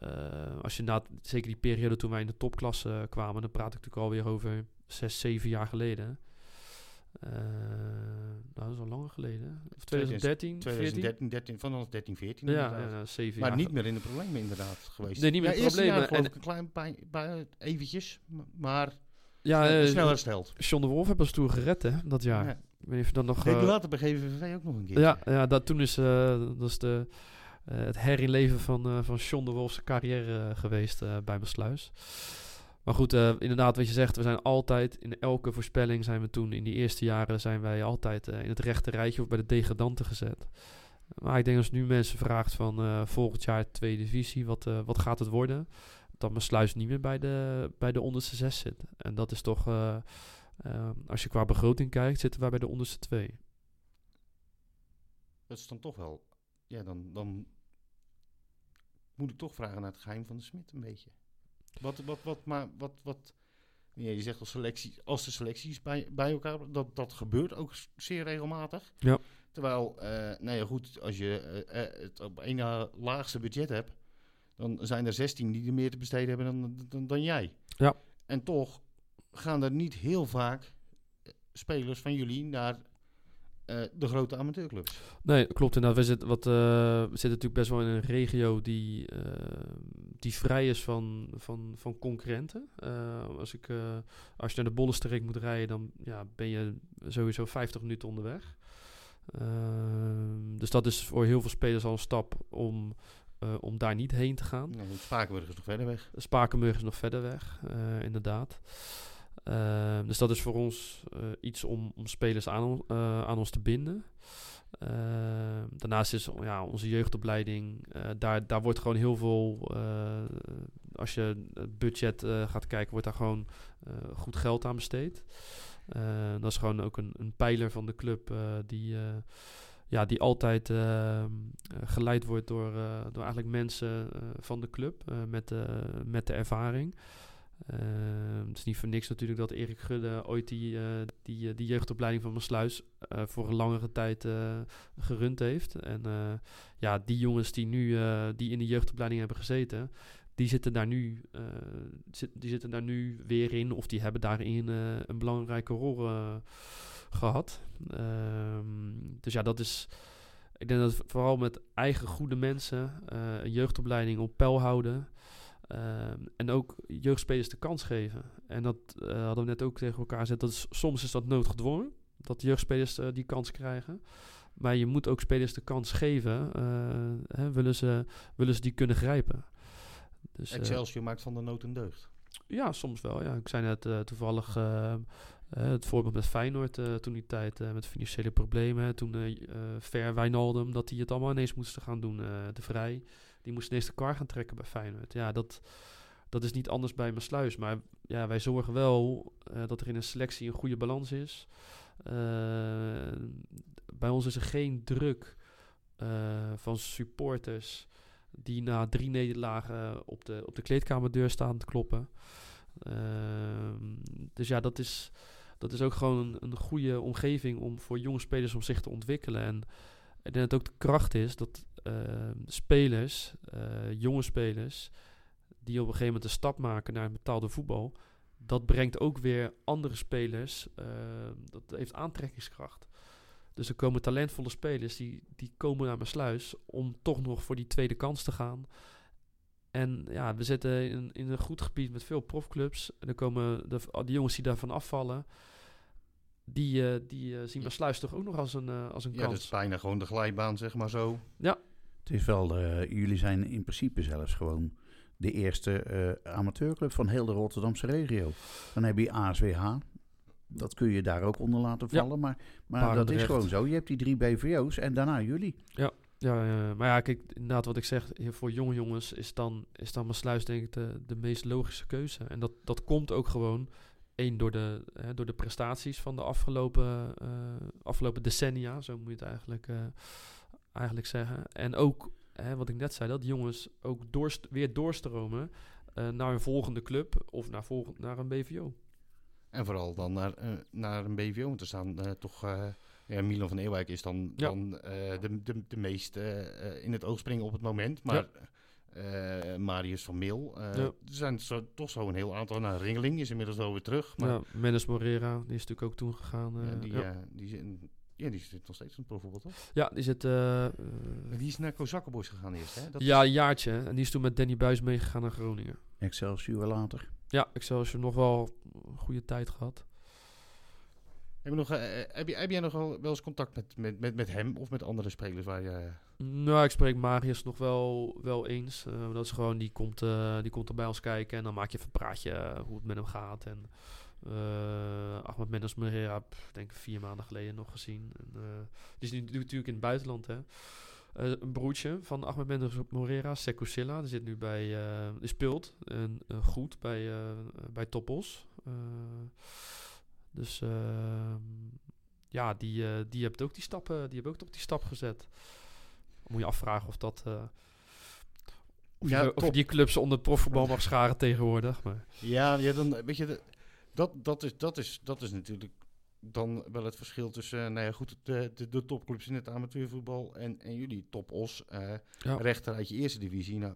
Eh, als je inderdaad, zeker die periode toen wij in de topklasse kwamen, dan praat ik natuurlijk alweer over zes, zeven jaar geleden. Nou, dat is al langer geleden. Of 2013, 14? 2013, 13, vanaf 13, 14 Ja, ja, zeven Maar jaar. niet meer in de problemen inderdaad geweest. Nee, niet meer ja, in de jaar problemen. geloof En- ik een klein bij, eventjes, maar Ja, snel, eh, snel hersteld. John de Wolf heeft ons toen gered, hè, dat jaar. Ja. Ik weet niet of je dan nog... Eh, later bij GVV ook nog een keer. Ja, ja dat, toen is, dat is de, het herinleven van, eh van John de Wolf's carrière eh, geweest eh, bij mijn sluis. Maar goed, eh, inderdaad, wat je zegt, we zijn altijd in elke voorspelling zijn we toen in die eerste jaren zijn wij altijd eh, in het rechte rijtje of bij de degradanten gezet. Maar ik denk als nu mensen vraagt van eh, volgend jaar tweede divisie, wat, eh, wat gaat het worden? Dat mijn niet meer bij de, bij de onderste zes zit. En dat is toch, eh, eh, als je qua begroting kijkt, zitten wij bij de onderste twee. Dat is dan toch wel, ja, dan, dan moet ik toch vragen naar het geheim van de Smit een beetje. Wat, wat, wat, maar wat, wat, ja, je zegt als, selectie, als de selecties bij, bij elkaar, dat, dat gebeurt ook zeer regelmatig. Ja. Terwijl, eh nou ja goed, als je eh, eh, het op één na laagste budget hebt, dan zijn er 16 die er meer te besteden hebben dan, dan, dan jij. Ja. En toch gaan er niet heel vaak spelers van jullie naar eh, de grote amateurclubs. Nee, klopt inderdaad. We zitten, wat, eh, we zitten natuurlijk best wel in een regio die, eh, die vrij is van, van, van concurrenten. Als, ik, als je naar de Bollenstreek moet rijden, dan ja, ben je sowieso 50 minuten onderweg. Dus dat is voor heel veel spelers al een stap om, om daar niet heen te gaan. Nou, Spakenburg is nog verder weg. Spakenburg is nog verder weg, inderdaad. Ehm, dus dat is voor ons eh, iets om, om spelers aan, eh, aan ons te binden. Ehm, daarnaast is ja, onze jeugdopleiding, eh, daar, daar wordt gewoon heel veel, als je het budget gaat kijken, wordt daar gewoon goed geld aan besteed. Eh, dat is gewoon ook een, een pijler van de club die, ja, die altijd ehm, geleid wordt door, door eigenlijk mensen van de club met, met de ervaring. Ehm, het is niet voor niks natuurlijk dat Erik Gudde ooit die, eh, die, eh, die jeugdopleiding van Maassluis eh voor een langere tijd gerund heeft. En ja, die jongens die nu die in de jeugdopleiding hebben gezeten, die zitten daar nu, die zitten daar nu weer in of die hebben daarin een belangrijke rol eh, gehad. Ehm, dus ja, dat is. Ik denk dat vooral met eigen goede mensen een jeugdopleiding op peil houden. Ehm, en ook jeugdspelers de kans geven. En dat eh, hadden we net ook tegen elkaar gezegd. Dat is, soms is dat noodgedwongen. Dat jeugdspelers eh, die kans krijgen. Maar je moet ook spelers de kans geven. eh, hè, willen, ze, willen ze die kunnen grijpen. Dus, Excelsior maakt van de nood een deugd. ja, soms wel. Ja. Ik zei net toevallig eh, eh, het voorbeeld met Feyenoord toen die tijd met financiële problemen. Toen Ver Wijnaldum, dat die het allemaal ineens moesten gaan doen. de Vrij, die moesten ineens de kar gaan trekken bij Feyenoord. Ja, dat, dat is niet anders bij Maasluis. Maar ja, wij zorgen wel eh, dat er in een selectie een goede balans is. Eh, bij ons is er geen druk eh, van supporters die na drie nederlagen op de, op de kleedkamerdeur staan te kloppen. Ehm, dus ja, dat is, dat is ook gewoon een, goede omgeving om voor jonge spelers om zich te ontwikkelen. En ik denk dat ook de kracht is dat uh, spelers, uh, jonge spelers, die op een gegeven moment een stap maken naar het betaalde voetbal, dat brengt ook weer andere spelers, uh, dat heeft aantrekkingskracht. Dus er komen talentvolle spelers die, die komen naar mijn sluis om toch nog voor die tweede kans te gaan. En ja, we zitten in, in een goed gebied met veel profclubs. En dan komen de, die jongens die daarvan afvallen, die, uh, die uh, zien mijn sluis toch ook nog als een, uh, als een ja, kans. dat is bijna gewoon de glijbaan, zeg maar zo. Ja. Het is wel, jullie zijn in principe zelfs gewoon de eerste amateurclub van heel de Rotterdamse regio. Dan heb je ASWH, dat kun je daar ook onder laten vallen. Ja. Maar, maar dat is gewoon zo. Je hebt die drie BVO's en daarna jullie. Ja, ja, ja, maar ja, kijk, inderdaad wat ik zeg, voor jonge jongens is dan, is dan mijn sluis denk ik de, de meest logische keuze. En dat, dat komt ook gewoon, één, door de, hè, door de prestaties van de afgelopen, uh, afgelopen decennia, zo moet je het eigenlijk, uh, eigenlijk zeggen. En ook, hè, wat ik net zei, dat jongens ook doorst weer doorstromen uh, naar een volgende club of naar, volgend, naar een BVO. En vooral dan naar, naar een BVO, want er staan toch ja, Milan van Eeuwijk is dan, Ja. dan eh, de, de, de meest eh, in het oog springen op het moment. Maar eh, Marius van Meel, eh, er zijn zo, toch zo een heel aantal. Nou, Ringeling is inmiddels wel weer terug. Maar ja, Mendes Morera, die is natuurlijk ook toen gegaan. ja, eh, die, ja. eh, die, ja, die zit nog steeds in het profvoetbal, toch? ja, die zit... eh, eh, Die is naar Kozakkenboys gegaan eerst, hè? Dat ja, een jaartje. En die is toen met Danny Buis meegegaan naar Groningen. Excelsior later. Ja, Excelsior nog wel een goede tijd gehad. heb, je nog, eh, heb, je, heb jij nog wel, wel eens contact met, met, met, met hem of met andere spelers waar je... Nou, ik spreek Marius nog wel, wel eens. Eh, dat is gewoon, die komt, eh, die komt er bij ons kijken en dan maak je even een praatje hoe het met hem gaat. En eh Ahmed Mendes Moreira, pff, denk ik vier maanden geleden nog gezien. En, eh, die is nu natuurlijk in het buitenland, hè. Eh, een broertje van Ahmed Mendes Moreira, Sekou Silla, die zit nu bij, die speelt en, goed bij, bij Topos. Eh, dus ehm, ja, die, die heeft ook die stappen, die hebben ook op die stap gezet. Moet je afvragen of dat. of, Ja, je, of je die clubs onder profvoetbal mag scharen tegenwoordig. Maar Ja, ja dan weet je, dat, dat, is, dat, is, dat is natuurlijk dan wel het verschil tussen, eh, nou ja, goed, de, de, de topclubs in het amateurvoetbal en, en jullie top-os, eh Ja. rechter uit je eerste divisie. Nou,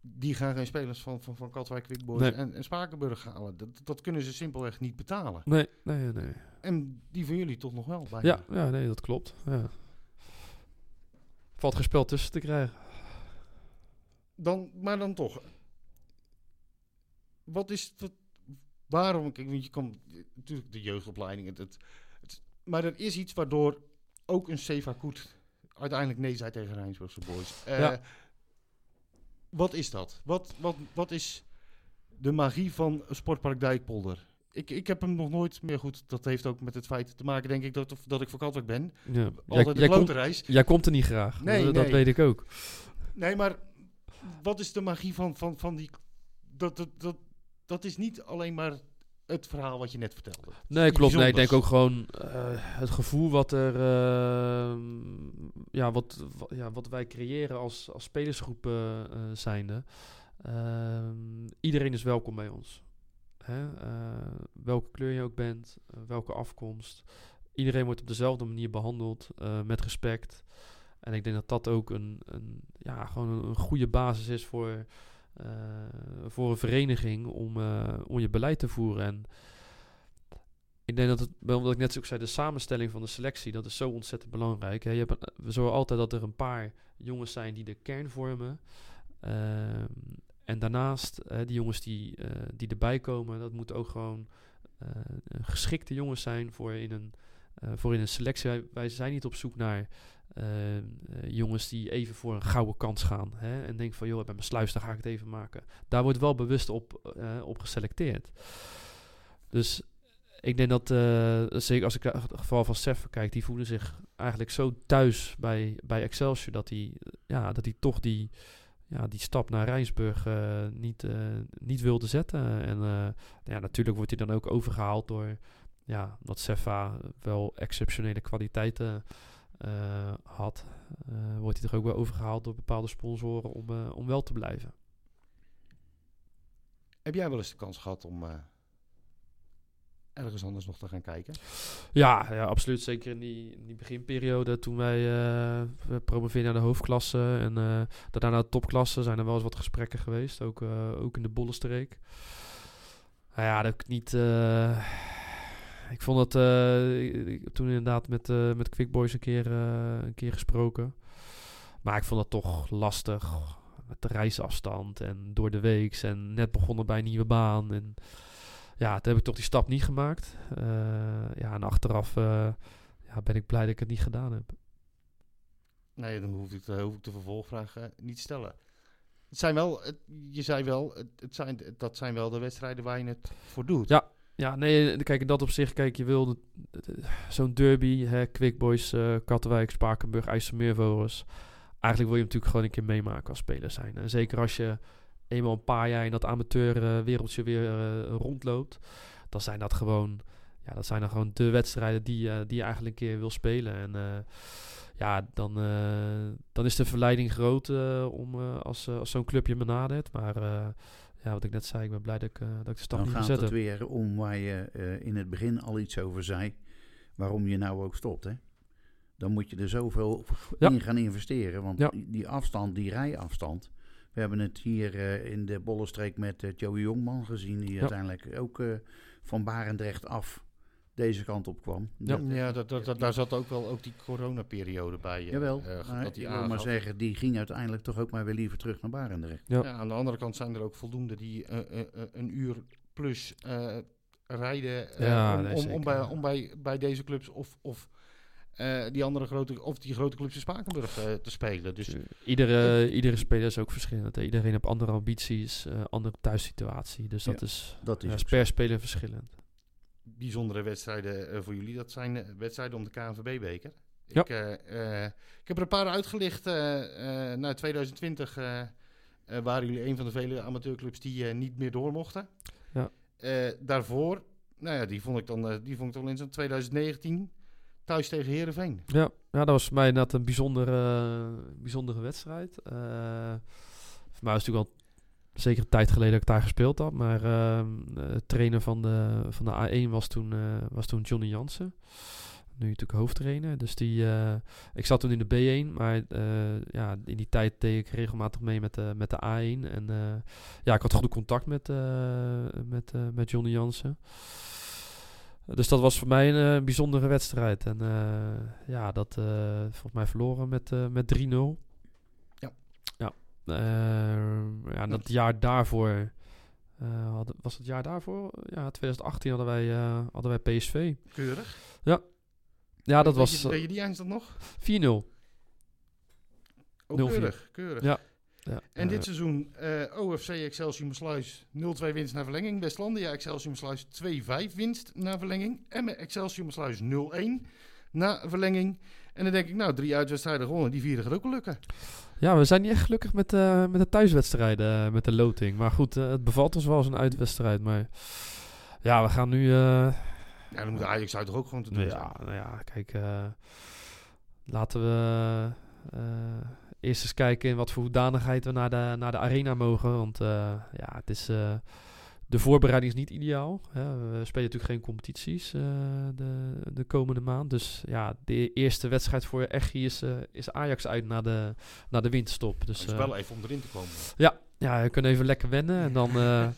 die gaan geen spelers van, van, van Katwijk, Quick Boys Nee. en, en Spakenburg halen. Dat, dat kunnen ze simpelweg niet betalen. nee, nee, nee. En die van jullie toch nog wel bij. Ja, ja, nee, dat klopt. Ja. Valt geen spel tussen te krijgen. Dan, maar dan toch. Wat is het? Waarom? Kijk, want je kan natuurlijk de jeugdopleiding. Het, het, het- maar er is iets waardoor ook een Seva Koet uiteindelijk nee zei tegen Rijnsburgse Boys. Ja. Wat is dat? Wat, wat, wat is de magie van Sportpark Dijkpolder? Ik, ik heb hem nog nooit meer goed. Dat heeft ook met het feit te maken, denk ik, dat, dat ik voor Katwijk ben. Ja. Altijd jij, komt, reis. jij komt er niet graag. Nee, dat, dat nee. weet ik ook. Nee, maar wat is de magie van, van, van die... Dat, dat, dat, dat is niet alleen maar het verhaal wat je net vertelde. Nee, klopt. Nee, ik denk ook gewoon eh, het gevoel wat er, eh, ja, wat, wa- ja, wat wij creëren als, als spelersgroep eh, eh, zijnde. Iedereen is welkom bij ons. Hè? Welke kleur je ook bent, welke afkomst. Iedereen wordt op dezelfde manier behandeld, eh, met respect. En ik denk dat dat ook een, een, ja, gewoon een, een goede basis is voor, voor een vereniging om, eh, om je beleid te voeren. En ik denk dat het, wat ik net ook zei, de samenstelling van de selectie, dat is zo ontzettend belangrijk. Hè. Je hebt, een- we zorgen altijd dat er een paar jongens zijn die de kern vormen. Ehm, en daarnaast, eh, die jongens die, eh, die erbij komen, dat moeten ook gewoon eh, geschikte jongens zijn voor in een, eh, voor in een selectie. Wij zijn niet op zoek naar eh, eh, jongens die even voor een gouden kans gaan. Hè, en denken van, joh, ben mijn sluis, dan ga ik het even maken. Daar wordt wel bewust op, eh, op geselecteerd. Dus ik denk dat, eh, zeker als ik het geval van Seffer kijk, die voelen zich eigenlijk zo thuis bij, bij Excelsior dat hij ja, dat hij toch die, ja, die stap naar Rijnsburg niet, niet wilde zetten. En eh, ja, natuurlijk wordt hij dan ook overgehaald door ja, dat Sefa wel exceptionele kwaliteiten eh, had. eh, wordt hij toch ook wel overgehaald door bepaalde sponsoren om, eh, om wel te blijven. Heb jij wel eens de kans gehad om... ergens anders nog te gaan kijken? Ja, ja absoluut. Zeker in die, in die beginperiode toen wij uh, promoveerden naar de hoofdklasse en uh, daarna naar de topklasse zijn er wel eens wat gesprekken geweest. Ook, uh, ook in de Bollenstreek. Nou ja, dat ik niet... ik vond dat... ik heb toen inderdaad met, met Quick Boys een keer, een keer gesproken. Maar ik vond dat toch lastig. Met de reisafstand en door de weeks en net begonnen bij een nieuwe baan. En ja, toen heb ik toch die stap niet gemaakt. Uh, ja, en achteraf uh, ja, ben ik blij dat ik het niet gedaan heb. Nee, dan hoef ik de, hoef ik de vervolgvraag uh, niet te stellen. Het zijn wel, het, je zei wel, het, het, zijn, dat zijn wel de wedstrijden waar je het voor doet. Ja, ja nee, kijk, in dat opzicht, kijk, je wil zo'n derby, hè, Quick Boys, Kattenwijk, Spakenburg, IJsselmeervogels. Eigenlijk wil je natuurlijk gewoon een keer meemaken als speler zijn. En zeker als je eenmaal een paar jaar in dat amateurwereldje weer uh, rondloopt, dan zijn dat gewoon, ja, dat zijn dan gewoon de wedstrijden die, uh, die je eigenlijk een keer wil spelen. En uh, ja, dan, dan is de verleiding groot om als, als zo'n clubje me nadert. Maar ja, wat ik net zei, ik ben blij dat ik, dat ik de stap dan niet gaat het weer om waar je in het begin al iets over zei, waarom je nou ook stopt, hè? Dan moet je er zoveel ja. in gaan investeren. Want ja. die, die afstand, die rijafstand, we hebben het hier uh, in de Bollenstreek met uh, Joey Jongman gezien, die uiteindelijk ook uh, van Barendrecht af deze kant op kwam. Ja, dat, ja dat, dat, dat, daar zat ook wel ook die coronaperiode bij. Jawel, maar, dat die ik wil maar zeggen, die ging uiteindelijk toch ook maar weer liever terug naar Barendrecht. Ja. ja aan de andere kant zijn er ook voldoende die een uur plus rijden ja, om, nee, om, om, bij, om bij, bij deze clubs of... of uh, die andere grote, of die grote clubs in Spakenburg uh, te spelen. Dus, iedere, uh, iedere speler is ook verschillend. Hè. Iedereen heeft andere ambities, andere thuissituatie. Dus dat ja, is, dat is per speler verschillend. Bijzondere wedstrijden voor jullie, dat zijn wedstrijden om de KNVB-beker. Ja. Ik, ik heb er een paar uitgelicht. na 2020 waren jullie een van de vele amateurclubs die niet meer door mochten. Ja. daarvoor, nou ja, die vond ik dan, die vond ik dan in zo'n 2019 thuis tegen Herenveen. Ja, ja, dat was voor mij net een bijzondere, bijzondere wedstrijd. Uh, voor mij was het natuurlijk al zeker een tijd geleden dat ik daar gespeeld had. Maar uh, de trainer van de, van de A1 was toen, uh, was toen Johnny Jansen. Nu natuurlijk hoofdtrainer. Dus die, ik zat toen in de B1, maar ja, in die tijd deed ik regelmatig mee met de, met de A1. En ja, ik had goed contact met, met, met Johnny Jansen. Dus dat was voor mij een bijzondere wedstrijd. En ja, dat volgens mij verloren met, met 3-0. Ja. Ja. Ja, dat jaar daarvoor... Hadden, was het jaar daarvoor? Ja, 2018 hadden wij, hadden wij PSV. Keurig. Ja. Ja, dat weet was... Je, weet je die eindstand nog? 4-0. Oh, keurig, keurig. Ja. Ja, en dit seizoen uh, OFC Excelsior Maasluis 0-2 winst naar verlenging. Westlandia Excelsior Maasluis 2-5 winst naar verlenging. Emme Excelsior Maasluis 0-1 na verlenging. En dan denk ik, nou, drie uitwedstrijden gewonnen. Die vierde gaat ook lukken. Ja, we zijn niet echt gelukkig met, uh, met de thuiswedstrijden, uh, met de loting. Maar goed, het bevalt ons wel als een uitwedstrijd. Maar ja, we gaan nu... ja, dan moet Ajax uit toch ook gewoon te doen Ja, nou ja, kijk... laten we eerst eens kijken in wat voor hoedanigheid we naar de, naar de arena mogen. Want ja, het is, de voorbereiding is niet ideaal. Hè. We spelen natuurlijk geen competities uh, de, de komende maand. Dus ja, de eerste wedstrijd voor Echi is, is Ajax uit naar de, naar de winterstop. Dus, het is wel even om erin te komen. Ja, ja, we kunnen even lekker wennen. En dan...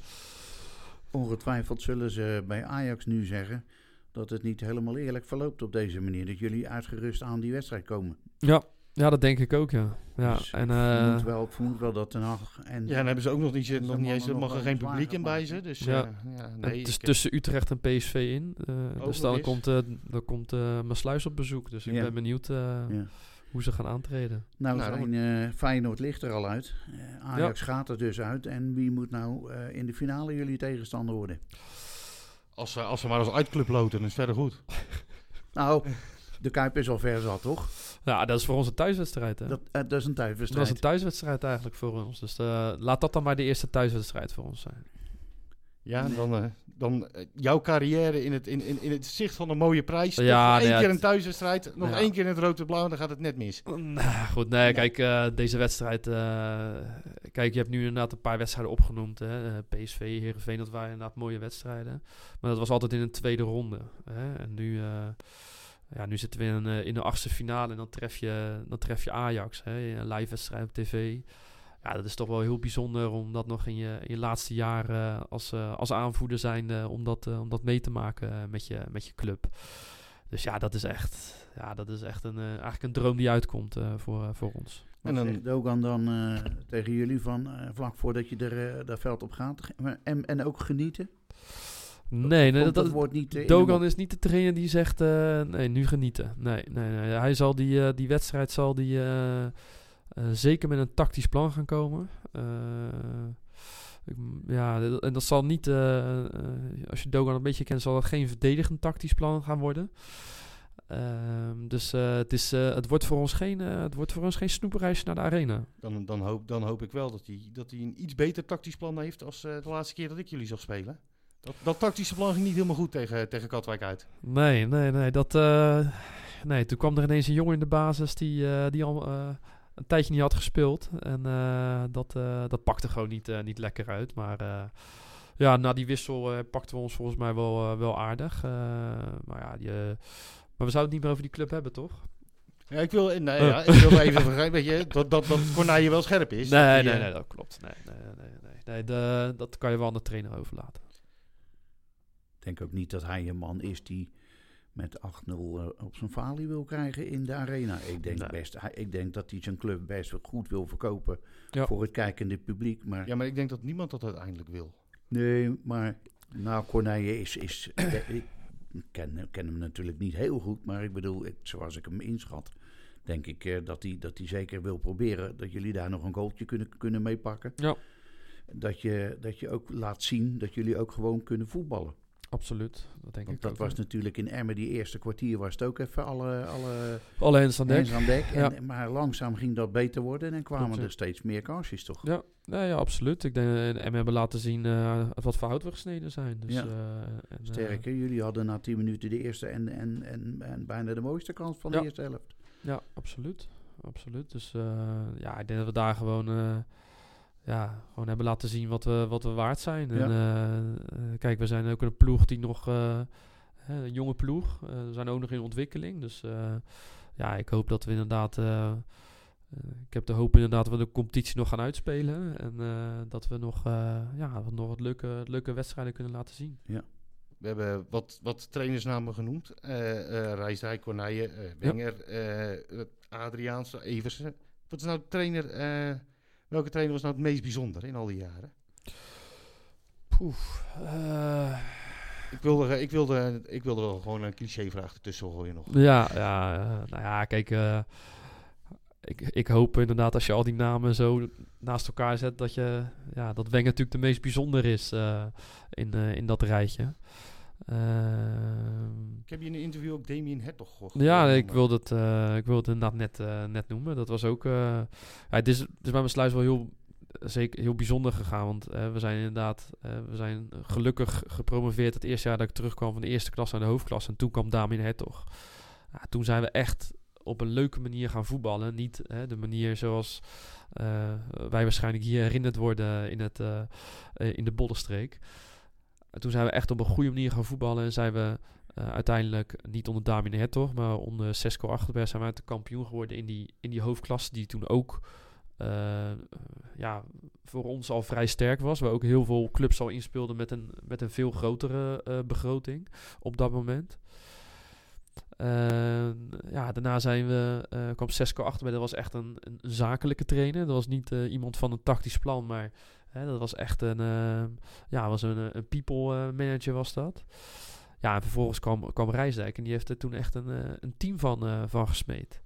Ongetwijfeld zullen ze bij Ajax nu zeggen dat het niet helemaal eerlijk verloopt op deze manier. Dat jullie uitgerust aan die wedstrijd komen. Ja, ja, dat denk ik ook, ja. ja dus en, ik uh, vermoed wel, vermoed wel dat Haag... En ja, dan hebben ze ook nog niet, nog niet eens, er mag er geen publiek in bij ze. Dus, ja. Uh, ja nee, het is tussen Utrecht en PSV in. Uh, dus dan komt, uh, dan komt uh, Maasluis op bezoek. Dus ik Ja. ben benieuwd uh, Ja. hoe ze gaan aantreden. Nou, Nou, zijn, eh, Feyenoord ligt er al uit. Eh, Ajax gaat er dus uit. En wie moet nou eh, in de finale jullie tegenstander worden? Als, ze- als ze maar als uitclub loten, dan is het verder goed. Nou, de Kuip is al ver zat, toch? Ja, dat is voor ons een thuiswedstrijd. Hè? Dat, eh, dat is een Dat thuiswedstrijd. is een thuiswedstrijd eigenlijk voor ons. Dus eh, laat dat dan maar de eerste thuiswedstrijd voor ons zijn. Ja, dan, uh, dan uh, jouw carrière in het, in, in, in het zicht van een mooie prijs. Ja, één nee, keer een thuiswedstrijd, nog Ja. één keer in het rood-wit-blauw, dan gaat het net mis. Nou, goed, nee, kijk, eh, deze wedstrijd... eh, kijk, je hebt nu inderdaad een paar wedstrijden opgenoemd. Hè? Eh, PSV, Heerenveen, dat waren inderdaad mooie wedstrijden. Maar dat was altijd in een tweede ronde. Hè? En nu, eh, ja, nu zitten we in, eh, in de achtste finale en dan tref je, dan tref je Ajax. Hè? Een live wedstrijd op tv. Ja, dat is toch wel heel bijzonder om dat nog in je, in je laatste jaar eh, als, eh, als aanvoerder zijn... om, dat, om dat mee te maken met, je, met je club. Dus ja, dat is echt, ja, dat is echt een, eh, eigenlijk een droom die uitkomt eh, voor, voor ons. En dan- zegt Dogan dan eh, tegen jullie van eh, vlak voordat je er dat veld op gaat? En, en ook genieten? Nee, nee dat, dat, wordt niet eh, Dogan is niet de trainer die zegt, eh, nee, nu genieten. Nee, nee, nee. Hij zal die, eh, die wedstrijd zal die, eh, eh, zeker met een tactisch plan gaan komen. Eh, ik- ja, en dat zal niet, als je Dogan een beetje kent, zal dat geen verdedigend tactisch plan gaan worden. Ehm, dus eh, het, is, eh, het, wordt voor ons geen, eh, het wordt voor ons geen snoepreisje naar de arena. Dan, dan, hoop, dan hoop ik wel dat hij dat hij een iets beter tactisch plan heeft als eh, de laatste keer dat ik jullie zag spelen. Dat, dat tactische plan ging niet helemaal goed tegen, tegen Katwijk uit. Nee, nee, nee. Dat, eh, nee, toen kwam er ineens een jongen in de basis die, eh, die al eh, een tijdje niet had gespeeld. En dat, dat pakte gewoon niet, niet lekker uit. Maar ja, na die wissel pakten we ons volgens mij wel, wel aardig. Maar ja, die, maar we zouden het niet meer over die club hebben, toch? Ja, ik wil, nee, ja, ik wil even je, dat, dat, dat Corneille wel scherp is. Nee, Dat nee, nee, dat klopt. Nee, nee, nee, nee. nee de, dat kan je wel aan de trainer overlaten. Ik denk ook niet dat hij een man is die met 8-0 eh, op zijn falie wil krijgen in de arena. Ik denk, Nee. best, ik denk dat hij zijn club best wel goed wil verkopen Ja. voor het kijkende publiek. Maar Ja, maar ik denk dat niemand dat uiteindelijk wil. nee, maar nou, Corneille is... is ik ken, ken hem natuurlijk niet heel goed, maar ik bedoel, ik, zoals ik hem inschat... Denk ik eh, dat hij dat hij zeker wil proberen dat jullie daar nog een goaltje kunnen, kunnen meepakken. Ja. Dat je, dat je ook laat zien dat jullie ook gewoon kunnen voetballen. Absoluut. Dat denk Want ik dat ook, was natuurlijk in Emmen, die eerste kwartier was het ook even alle, alle Alle hens aan dek. hands aan dek. Ja. En, maar langzaam ging dat beter worden en kwamen Klopt, er steeds meer kansjes toch? Ja, ja, ja, absoluut. Ik denk en we hebben laten zien eh, uit wat voor hout we gesneden zijn. Dus, Ja. eh, en, eh, Sterker, jullie hadden na 10 minuten de eerste en, en, en, en bijna de mooiste kans van de eerste helft. ja, absoluut. absoluut. Dus eh, ja, ik denk dat we daar gewoon, eh, ja, gewoon hebben laten zien wat we, wat we waard zijn. En, eh, eh, kijk, we zijn ook een ploeg die nog, eh, hè, een jonge ploeg, eh, we zijn ook nog in ontwikkeling. Dus eh, ja, ik hoop dat we inderdaad... ik heb de hoop inderdaad dat we de competitie nog gaan uitspelen. En eh, dat we nog, eh, ja, wat nog wat leuke, leuke wedstrijden kunnen laten zien. We hebben wat, wat trainersnamen genoemd. eh eh Rijsdijk, Corneille, eh, Wenger, eh, Adriaans, Eversen. Wat is nou de trainer, eh, welke trainer was nou het meest bijzonder in al die jaren? Poef. eh, Ik wilde, ik wilde, ik wilde wel gewoon een clichévraag ertussen gooien nog. Ja, ja, eh, nou ja, kijk, eh, ik, ik hoop inderdaad als je al die namen zo naast elkaar zet, dat, je, ja, dat Wenger natuurlijk de meest bijzonder is in, in dat rijtje. Ehm, Ik heb je in een interview ook Damien Hertog gehoord. ja, ik wilde het, eh, ik wilde het inderdaad net, eh, net noemen. Dat was ook, eh, ja, het, is, het is bij mijn sluis wel heel, zeker heel bijzonder gegaan. Want we zijn inderdaad, we zijn gelukkig gepromoveerd het eerste jaar dat ik terugkwam van de eerste klas naar de hoofdklas. En toen kwam Damien Hertog. Ja, toen zijn we echt op een leuke manier gaan voetballen. Niet hè, de manier zoals wij waarschijnlijk hier herinnerd worden in, het, in de Bollenstreek. En toen zijn we echt op een goede manier gaan voetballen. En zijn we eh, uiteindelijk niet onder Damien Hertog, maar onder Sesco Achterberg zijn we uit de kampioen geworden in die, in die hoofdklasse. Die toen ook eh, ja, voor ons al vrij sterk was. Waar ook heel veel clubs al inspeelden met een, met een veel grotere eh, begroting op dat moment. Ja, daarna zijn we, kwam Sesco achter Dat was echt een, een zakelijke trainer. Dat was niet iemand van een tactisch plan, maar dat was echt een, eh, ja, was een, een people eh, manager was dat. Ja, en vervolgens kwam, kwam Rijsdijk en die heeft er toen echt een, eh, een team van, van gesmeed.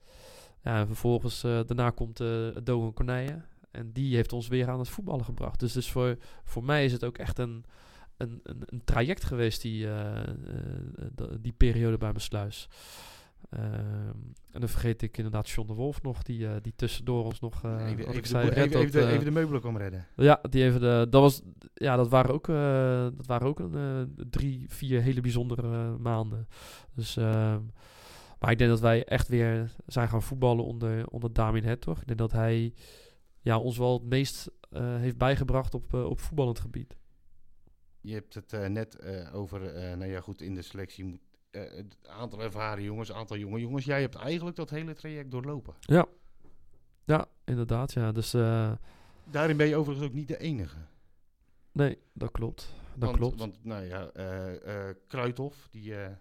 Ja, en vervolgens, daarna komt Dogan Corneille. En die heeft ons weer aan het voetballen gebracht. Dus, dus voor, voor mij is het ook echt een, een, een, traject geweest, die, die periode bij mijn sluis. Uh, en dan vergeet ik inderdaad John de Wolf nog, die, uh, die tussendoor ons nog. Uh, even, zei, de, even, dat, even, de, even de meubelen kwam redden. Ja, die even de. Dat was ja, dat waren ook, eh, dat waren ook een, eh, drie, vier hele bijzondere eh, maanden. Dus, ehm, maar ik denk dat wij echt weer zijn gaan voetballen onder, onder Damien Hertog. Ik denk dat hij ja, ons wel het meest eh, heeft bijgebracht op, eh, op voetballend gebied. Je hebt het eh, net eh, over, eh, nou ja goed, in de selectie moet, eh, het aantal ervaren jongens, aantal jonge jongens. Jij hebt eigenlijk dat hele traject doorlopen. Ja, ja inderdaad. Ja. Dus eh, Daarin ben je overigens ook niet de enige. nee, dat klopt. Dat want, klopt. Want, nou ja, eh eh Kruithof, die, eh,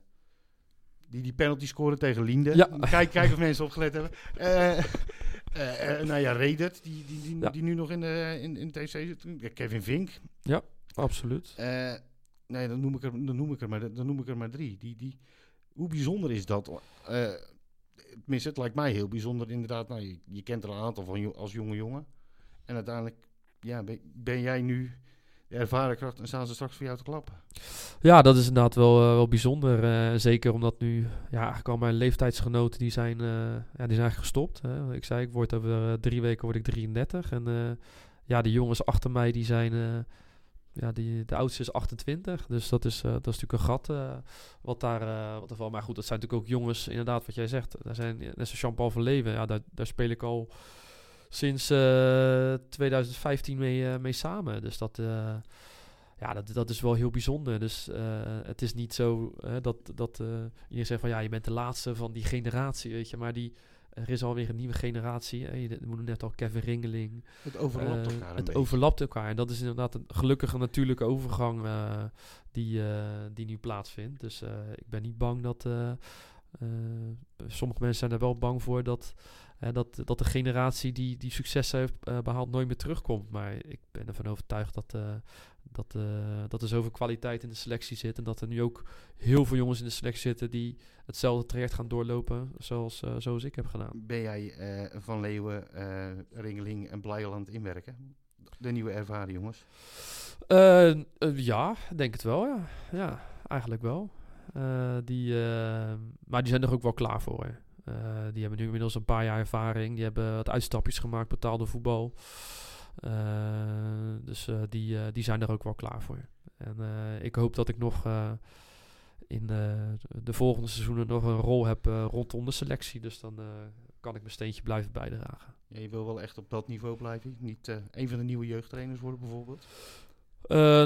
die die penalty scoorde tegen Linde. Ja. Kijk, kijk of mensen opgelet hebben. Eh, eh, eh, nou ja, Redert, die, die, die, Ja. die nu nog in, de, in, in TC zit. Ja, Kevin Vink. Absoluut. Nee, dan noem ik er, dan noem ik er, maar, dan noem ik er maar drie. Die, die, hoe bijzonder is dat? Eh tenminste, het lijkt mij heel bijzonder inderdaad. Nou, je, kent er een aantal van als jonge jongen. En uiteindelijk ja, ben, jij nu de ervaren kracht en staan ze straks voor jou te klappen. Ja, dat is inderdaad wel, eh, wel bijzonder. eh, zeker omdat nu ja, eigenlijk al mijn leeftijdsgenoten die zijn, ja, die zijn gestopt. Hè. Ik zei, ik word over drie weken word ik 33. En ja, de jongens achter mij die zijn... ja, die, de oudste is 28. Dus dat is, eh, dat is natuurlijk een gat eh, wat daar eh, wat. Maar goed, dat zijn natuurlijk ook jongens, inderdaad, wat jij zegt. Daar zijn, net zoals Jean-Paul van Leven, ja, daar, daar speel ik al sinds eh, 2015 mee, mee samen. Dus dat, ja, dat, dat is wel heel bijzonder. Dus het is niet zo dat, dat je zegt van ja, je bent de laatste van die generatie, weet je. Maar die, er is alweer een nieuwe generatie. Hè. Je noemde net al Kevin Ringeling. Het overlapt Eh, elkaar het beetje. overlapt elkaar. En dat is inderdaad een gelukkige natuurlijke overgang eh, die, eh, die nu plaatsvindt. Dus ik ben niet bang dat... sommige mensen zijn er wel bang voor dat, dat, dat de generatie die, die succes heeft eh, behaald nooit meer terugkomt. Maar ik ben ervan overtuigd dat, dat, eh, dat er zoveel kwaliteit in de selectie zit. En dat er nu ook heel veel jongens in de selectie zitten die hetzelfde traject gaan doorlopen zoals, eh, zoals ik heb gedaan. Ben jij eh, van Leeuwen, Ringeling en Blijland inwerken? De nieuwe ervaren jongens. Ja, denk het wel, ja. Ja, eigenlijk wel. Die, maar die zijn er ook wel klaar voor. hè. Die hebben nu inmiddels een paar jaar ervaring. Die hebben wat uitstapjes gemaakt, betaalde voetbal. Eh, dus eh, die, eh, die zijn er ook wel klaar voor. En ik hoop dat ik nog in de volgende seizoenen nog een rol heb rondom de selectie. Dus dan kan ik mijn steentje blijven bijdragen. Ja, je wil wel echt op dat niveau blijven. Niet een van de nieuwe jeugdtrainers worden bijvoorbeeld.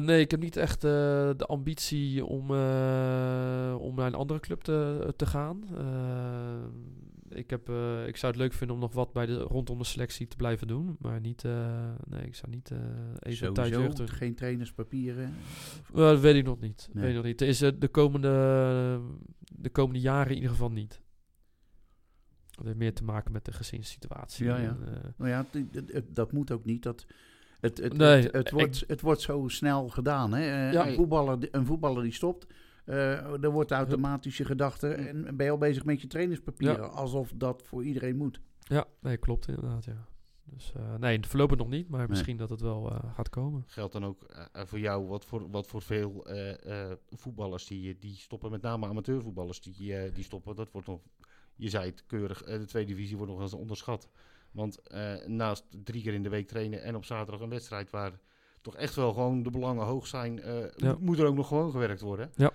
Nee, ik heb niet echt de ambitie om, om naar een andere club te, te gaan. Ik, heb, eh, ik zou het leuk vinden om nog wat bij de, rondom de selectie te blijven doen. Maar niet, eh, nee, ik zou niet eh even Sowieso, terug. geen trainerspapieren. Dat weet ik nog niet. Nee. Weet ik nog niet. Het is eh, de, komende, de komende jaren in ieder geval niet. Het heeft meer te maken met de gezinssituatie. Ja, ja. En, Nou ja, het- het- het- dat moet ook niet. Dat, het, het, Nee, het, het ik- wordt, het wordt zo snel gedaan. Hè? Ja. een, voetballer, een voetballer die stopt, eh er wordt automatisch je gedachte en ben je al bezig met je trainerspapieren. Ja. Alsof dat voor iedereen moet. ja, nee, klopt inderdaad, ja. Dus eh, nee, voorlopig nog niet, maar Nee. misschien dat het wel eh, gaat komen. Geldt dan ook eh, voor jou wat voor, wat voor veel eh, eh, voetballers die, die stoppen, met name amateurvoetballers die, eh, die stoppen. Dat wordt nog, je zei het keurig, de tweede divisie wordt nog eens onderschat. Want eh, naast drie keer in de week trainen en op zaterdag een wedstrijd waar toch echt wel gewoon de belangen hoog zijn, eh, Ja. moet er ook nog gewoon gewerkt worden. Ja.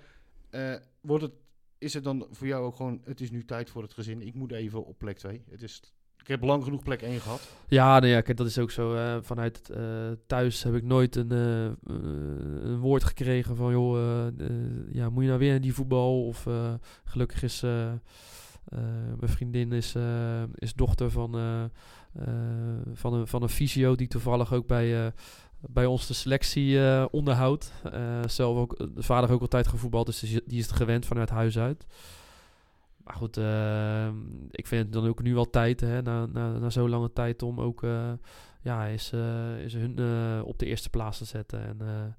Eh, wordt het, is het dan voor jou ook gewoon, het is nu tijd voor het gezin, ik moet even op plek 2. Het is, ik heb lang genoeg plek 1 gehad. Ja, nou ja, kijk, dat is ook zo. eh, vanuit eh, thuis heb ik nooit een, woord gekregen van, joh, ja, moet je nou weer naar die voetbal? Of gelukkig is mijn vriendin is, is dochter van, van, een, van een die toevallig ook bij, bij ons de selectie eh, onderhoudt. Eh, zelf ook, de vader ook altijd gevoetbald, dus die, is het gewend vanuit huis uit. Maar goed, eh, ik vind het dan ook nu wel tijd, hè, na, na, na zo'n lange tijd, om ook eh, ja, is, eh, is hun eh, op de eerste plaats te zetten. En eh,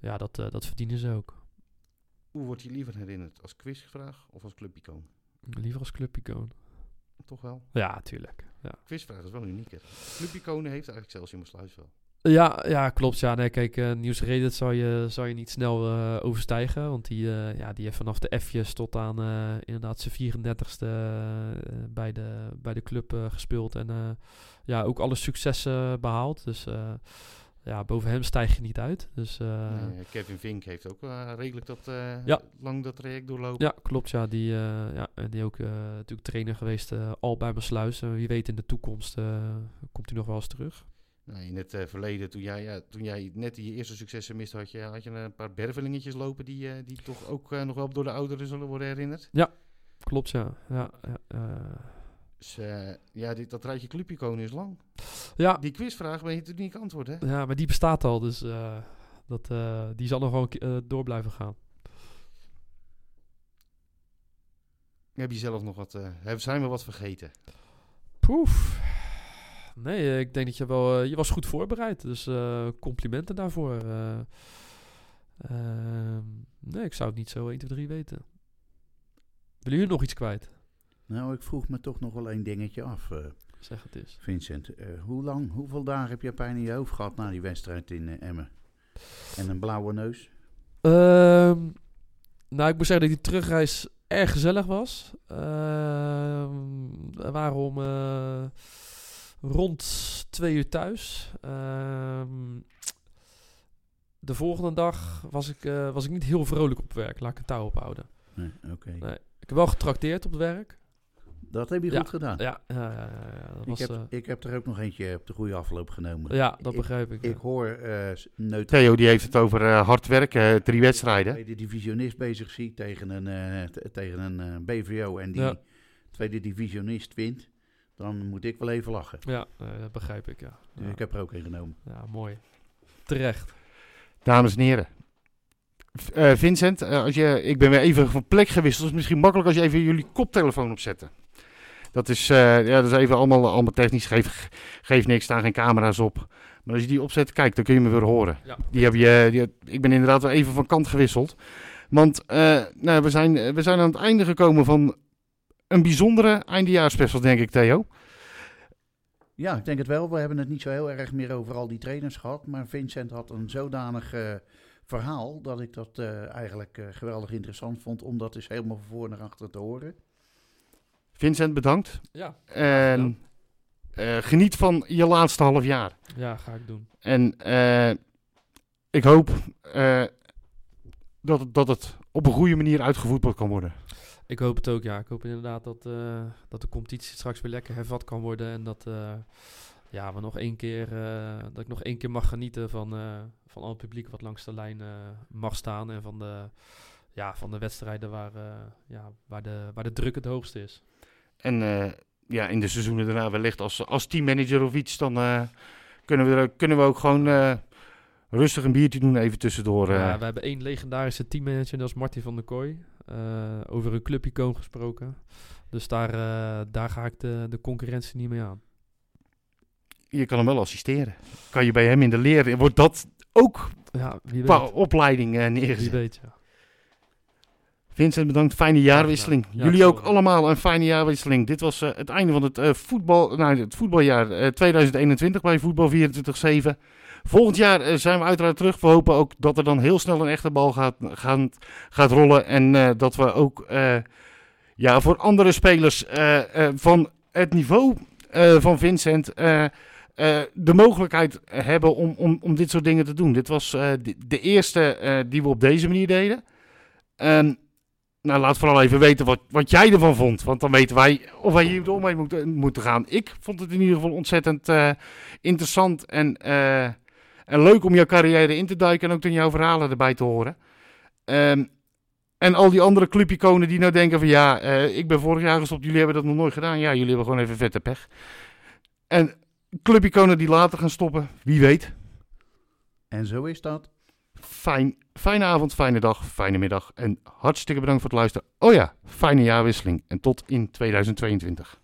ja, dat, eh, dat verdienen ze ook. Hoe wordt je liever herinnerd? Als quizvraag of als clubicoon? Liever als clubicoon. Toch wel? Ja, tuurlijk. Ja. Quizvraag is wel uniek. hè? Clubiconen heeft eigenlijk zelfs in Sluis wel. Ja, ja, klopt. Ja, nee, kijk, eh Nieuws Reddit zou je, zou je niet snel eh, overstijgen. Want die, eh, ja, die heeft vanaf de F'jes tot aan inderdaad zijn 34ste eh, bij, de, bij de club gespeeld. En ja, ook alle successen behaald. Dus ja, boven hem stijg je niet uit. Dus Nee, Kevin Vink heeft ook redelijk dat, Ja. lang dat traject doorlopen. ja, klopt. Ja, die, ja, en die ook natuurlijk trainer geweest al bij mijn sluis. En wie weet in de toekomst komt hij nog wel eens terug. Nou, in het eh, verleden, toen jij, ja, toen jij net die eerste successen miste, had je, had je een paar bervelingetjes lopen die, eh, die toch ook eh, nog wel door de ouderen zullen worden herinnerd. Klopt, ja. Ja, ja, eh, Dus eh, ja, dit, dat rijtje clubiconen is lang. ja, Die quizvraag ben je natuurlijk niet antwoord, hè? ja, maar die bestaat al. Dus dat, die zal nog eh, door blijven gaan. Heb je zelf nog wat, zijn we wat vergeten? Poef. Nee, eh, ik denk dat je wel... eh, je was goed voorbereid. Dus eh, complimenten daarvoor. eh. Ehm, nee, ik zou het niet zo 1, 2, 3 weten. Willen jullie nog iets kwijt? Nou, ik vroeg me toch nog wel één dingetje af, Zeg het eens. Vincent. Hoe lang, hoeveel dagen heb je pijn in je hoofd gehad na die wedstrijd in Emmen? En een blauwe neus? Ehm, nou, ik moet zeggen dat die terugreis erg gezellig was. Ehm, we waren om eh, rond twee uur thuis. Ehm, de volgende dag was ik, eh, was ik niet heel vrolijk op werk. Laat ik het touw ophouden. Nee, oké. Nee. Ik heb wel getrakteerd op het werk. Dat heb je Ja, goed gedaan. Ja, ja, ja, ja, ja, dat ik, was, heb, eh, ik heb er ook nog eentje op de goede afloop genomen. ja, dat ik- begrijp ik. ja. Ik hoor eh neutraal. Theo die heeft het over eh, hard werken, eh, drie wedstrijden. tweede divisionist bezig zie tegen een, eh, tegen een eh, BVO en die Ja. tweede divisionist wint, dan moet ik wel even lachen. Ja, eh, dat begrijp ik, ja. Dus Ja, ik heb er ook een genomen. ja, mooi. Terecht. Dames en heren. Eh, Vincent, eh, als je, ik ben weer even van plek gewisseld. Het is misschien makkelijk als je even jullie koptelefoon opzetten. Dat is, eh, ja, dat is even allemaal, allemaal technisch. Geef, geef niks, staan geen camera's op. Maar als je die opzet, kijk, dan kun je me weer horen. Ja. Die heb je, die, ik ben inderdaad wel even van kant gewisseld. Want eh, nou, we, zijn, we zijn aan het einde gekomen van een bijzondere eindejaarsspecial, denk ik, Theo. Ja, ik denk het wel. We hebben het niet zo heel erg meer over al die trainers gehad. Maar Vincent had een zodanig eh, verhaal dat ik dat eh, eigenlijk eh, geweldig interessant vond om dat eens helemaal van voor naar achter te horen. Vincent, bedankt. Ja, En eh, geniet van je laatste half jaar. ja, ga ik doen. En eh, ik hoop eh, dat, het, dat het op een goede manier uitgevoerd kan worden. Ik hoop het ook, ja. Ik hoop inderdaad dat, eh, dat de competitie straks weer lekker hervat kan worden. En dat, eh, ja, we nog één keer, eh, dat ik nog één keer mag genieten van, van al het publiek wat langs de lijn mag staan. En van de, ja, van de wedstrijden waar, ja, waar, de, waar de druk het hoogst is. En ja, in de seizoenen daarna wellicht als, als teammanager of iets, dan kunnen, we, kunnen we ook gewoon rustig een biertje doen even tussendoor. eh. Ja, we hebben één legendarische teammanager, dat is Martin van der Kooi. Eh, over een clubicoon gesproken. Dus daar, eh, daar ga ik de, de concurrentie niet mee aan. Je kan hem wel assisteren. Kan je bij hem in de leer, wordt dat ook Ja, wie qua weet. opleiding eh, Wie neergezet. weet, ja. Vincent, bedankt. Fijne jaarwisseling. Ja, Jullie ook allemaal een fijne jaarwisseling. Dit was eh, het einde van het, eh, voetbal, nou, het voetbaljaar eh, 2021 bij Voetbal 24-7. Volgend jaar eh, zijn we uiteraard terug. We hopen ook dat er dan heel snel een echte bal gaat, gaan, gaat rollen. En eh, dat we ook eh, ja, voor andere spelers van het niveau van Vincent de mogelijkheid hebben om, om, om dit soort dingen te doen. Dit was de, eerste die we op deze manier deden. En nou, laat vooral even weten wat, wat jij ervan vond. Want dan weten wij of wij hier mee moeten, moeten gaan. Ik vond het in ieder geval ontzettend interessant en, en leuk om jouw carrière in te duiken. En ook dan jouw verhalen erbij te horen. Ehm, en al die andere clubiconen die nou denken van ja, eh, ik ben vorig jaar gestopt. Jullie hebben dat nog nooit gedaan. Ja, jullie hebben gewoon even vette pech. En clubiconen die later gaan stoppen, wie weet. En zo is dat. Fijn, fijne avond, fijne dag, fijne middag. En hartstikke bedankt voor het luisteren. Oh ja, fijne jaarwisseling. En tot in 2022.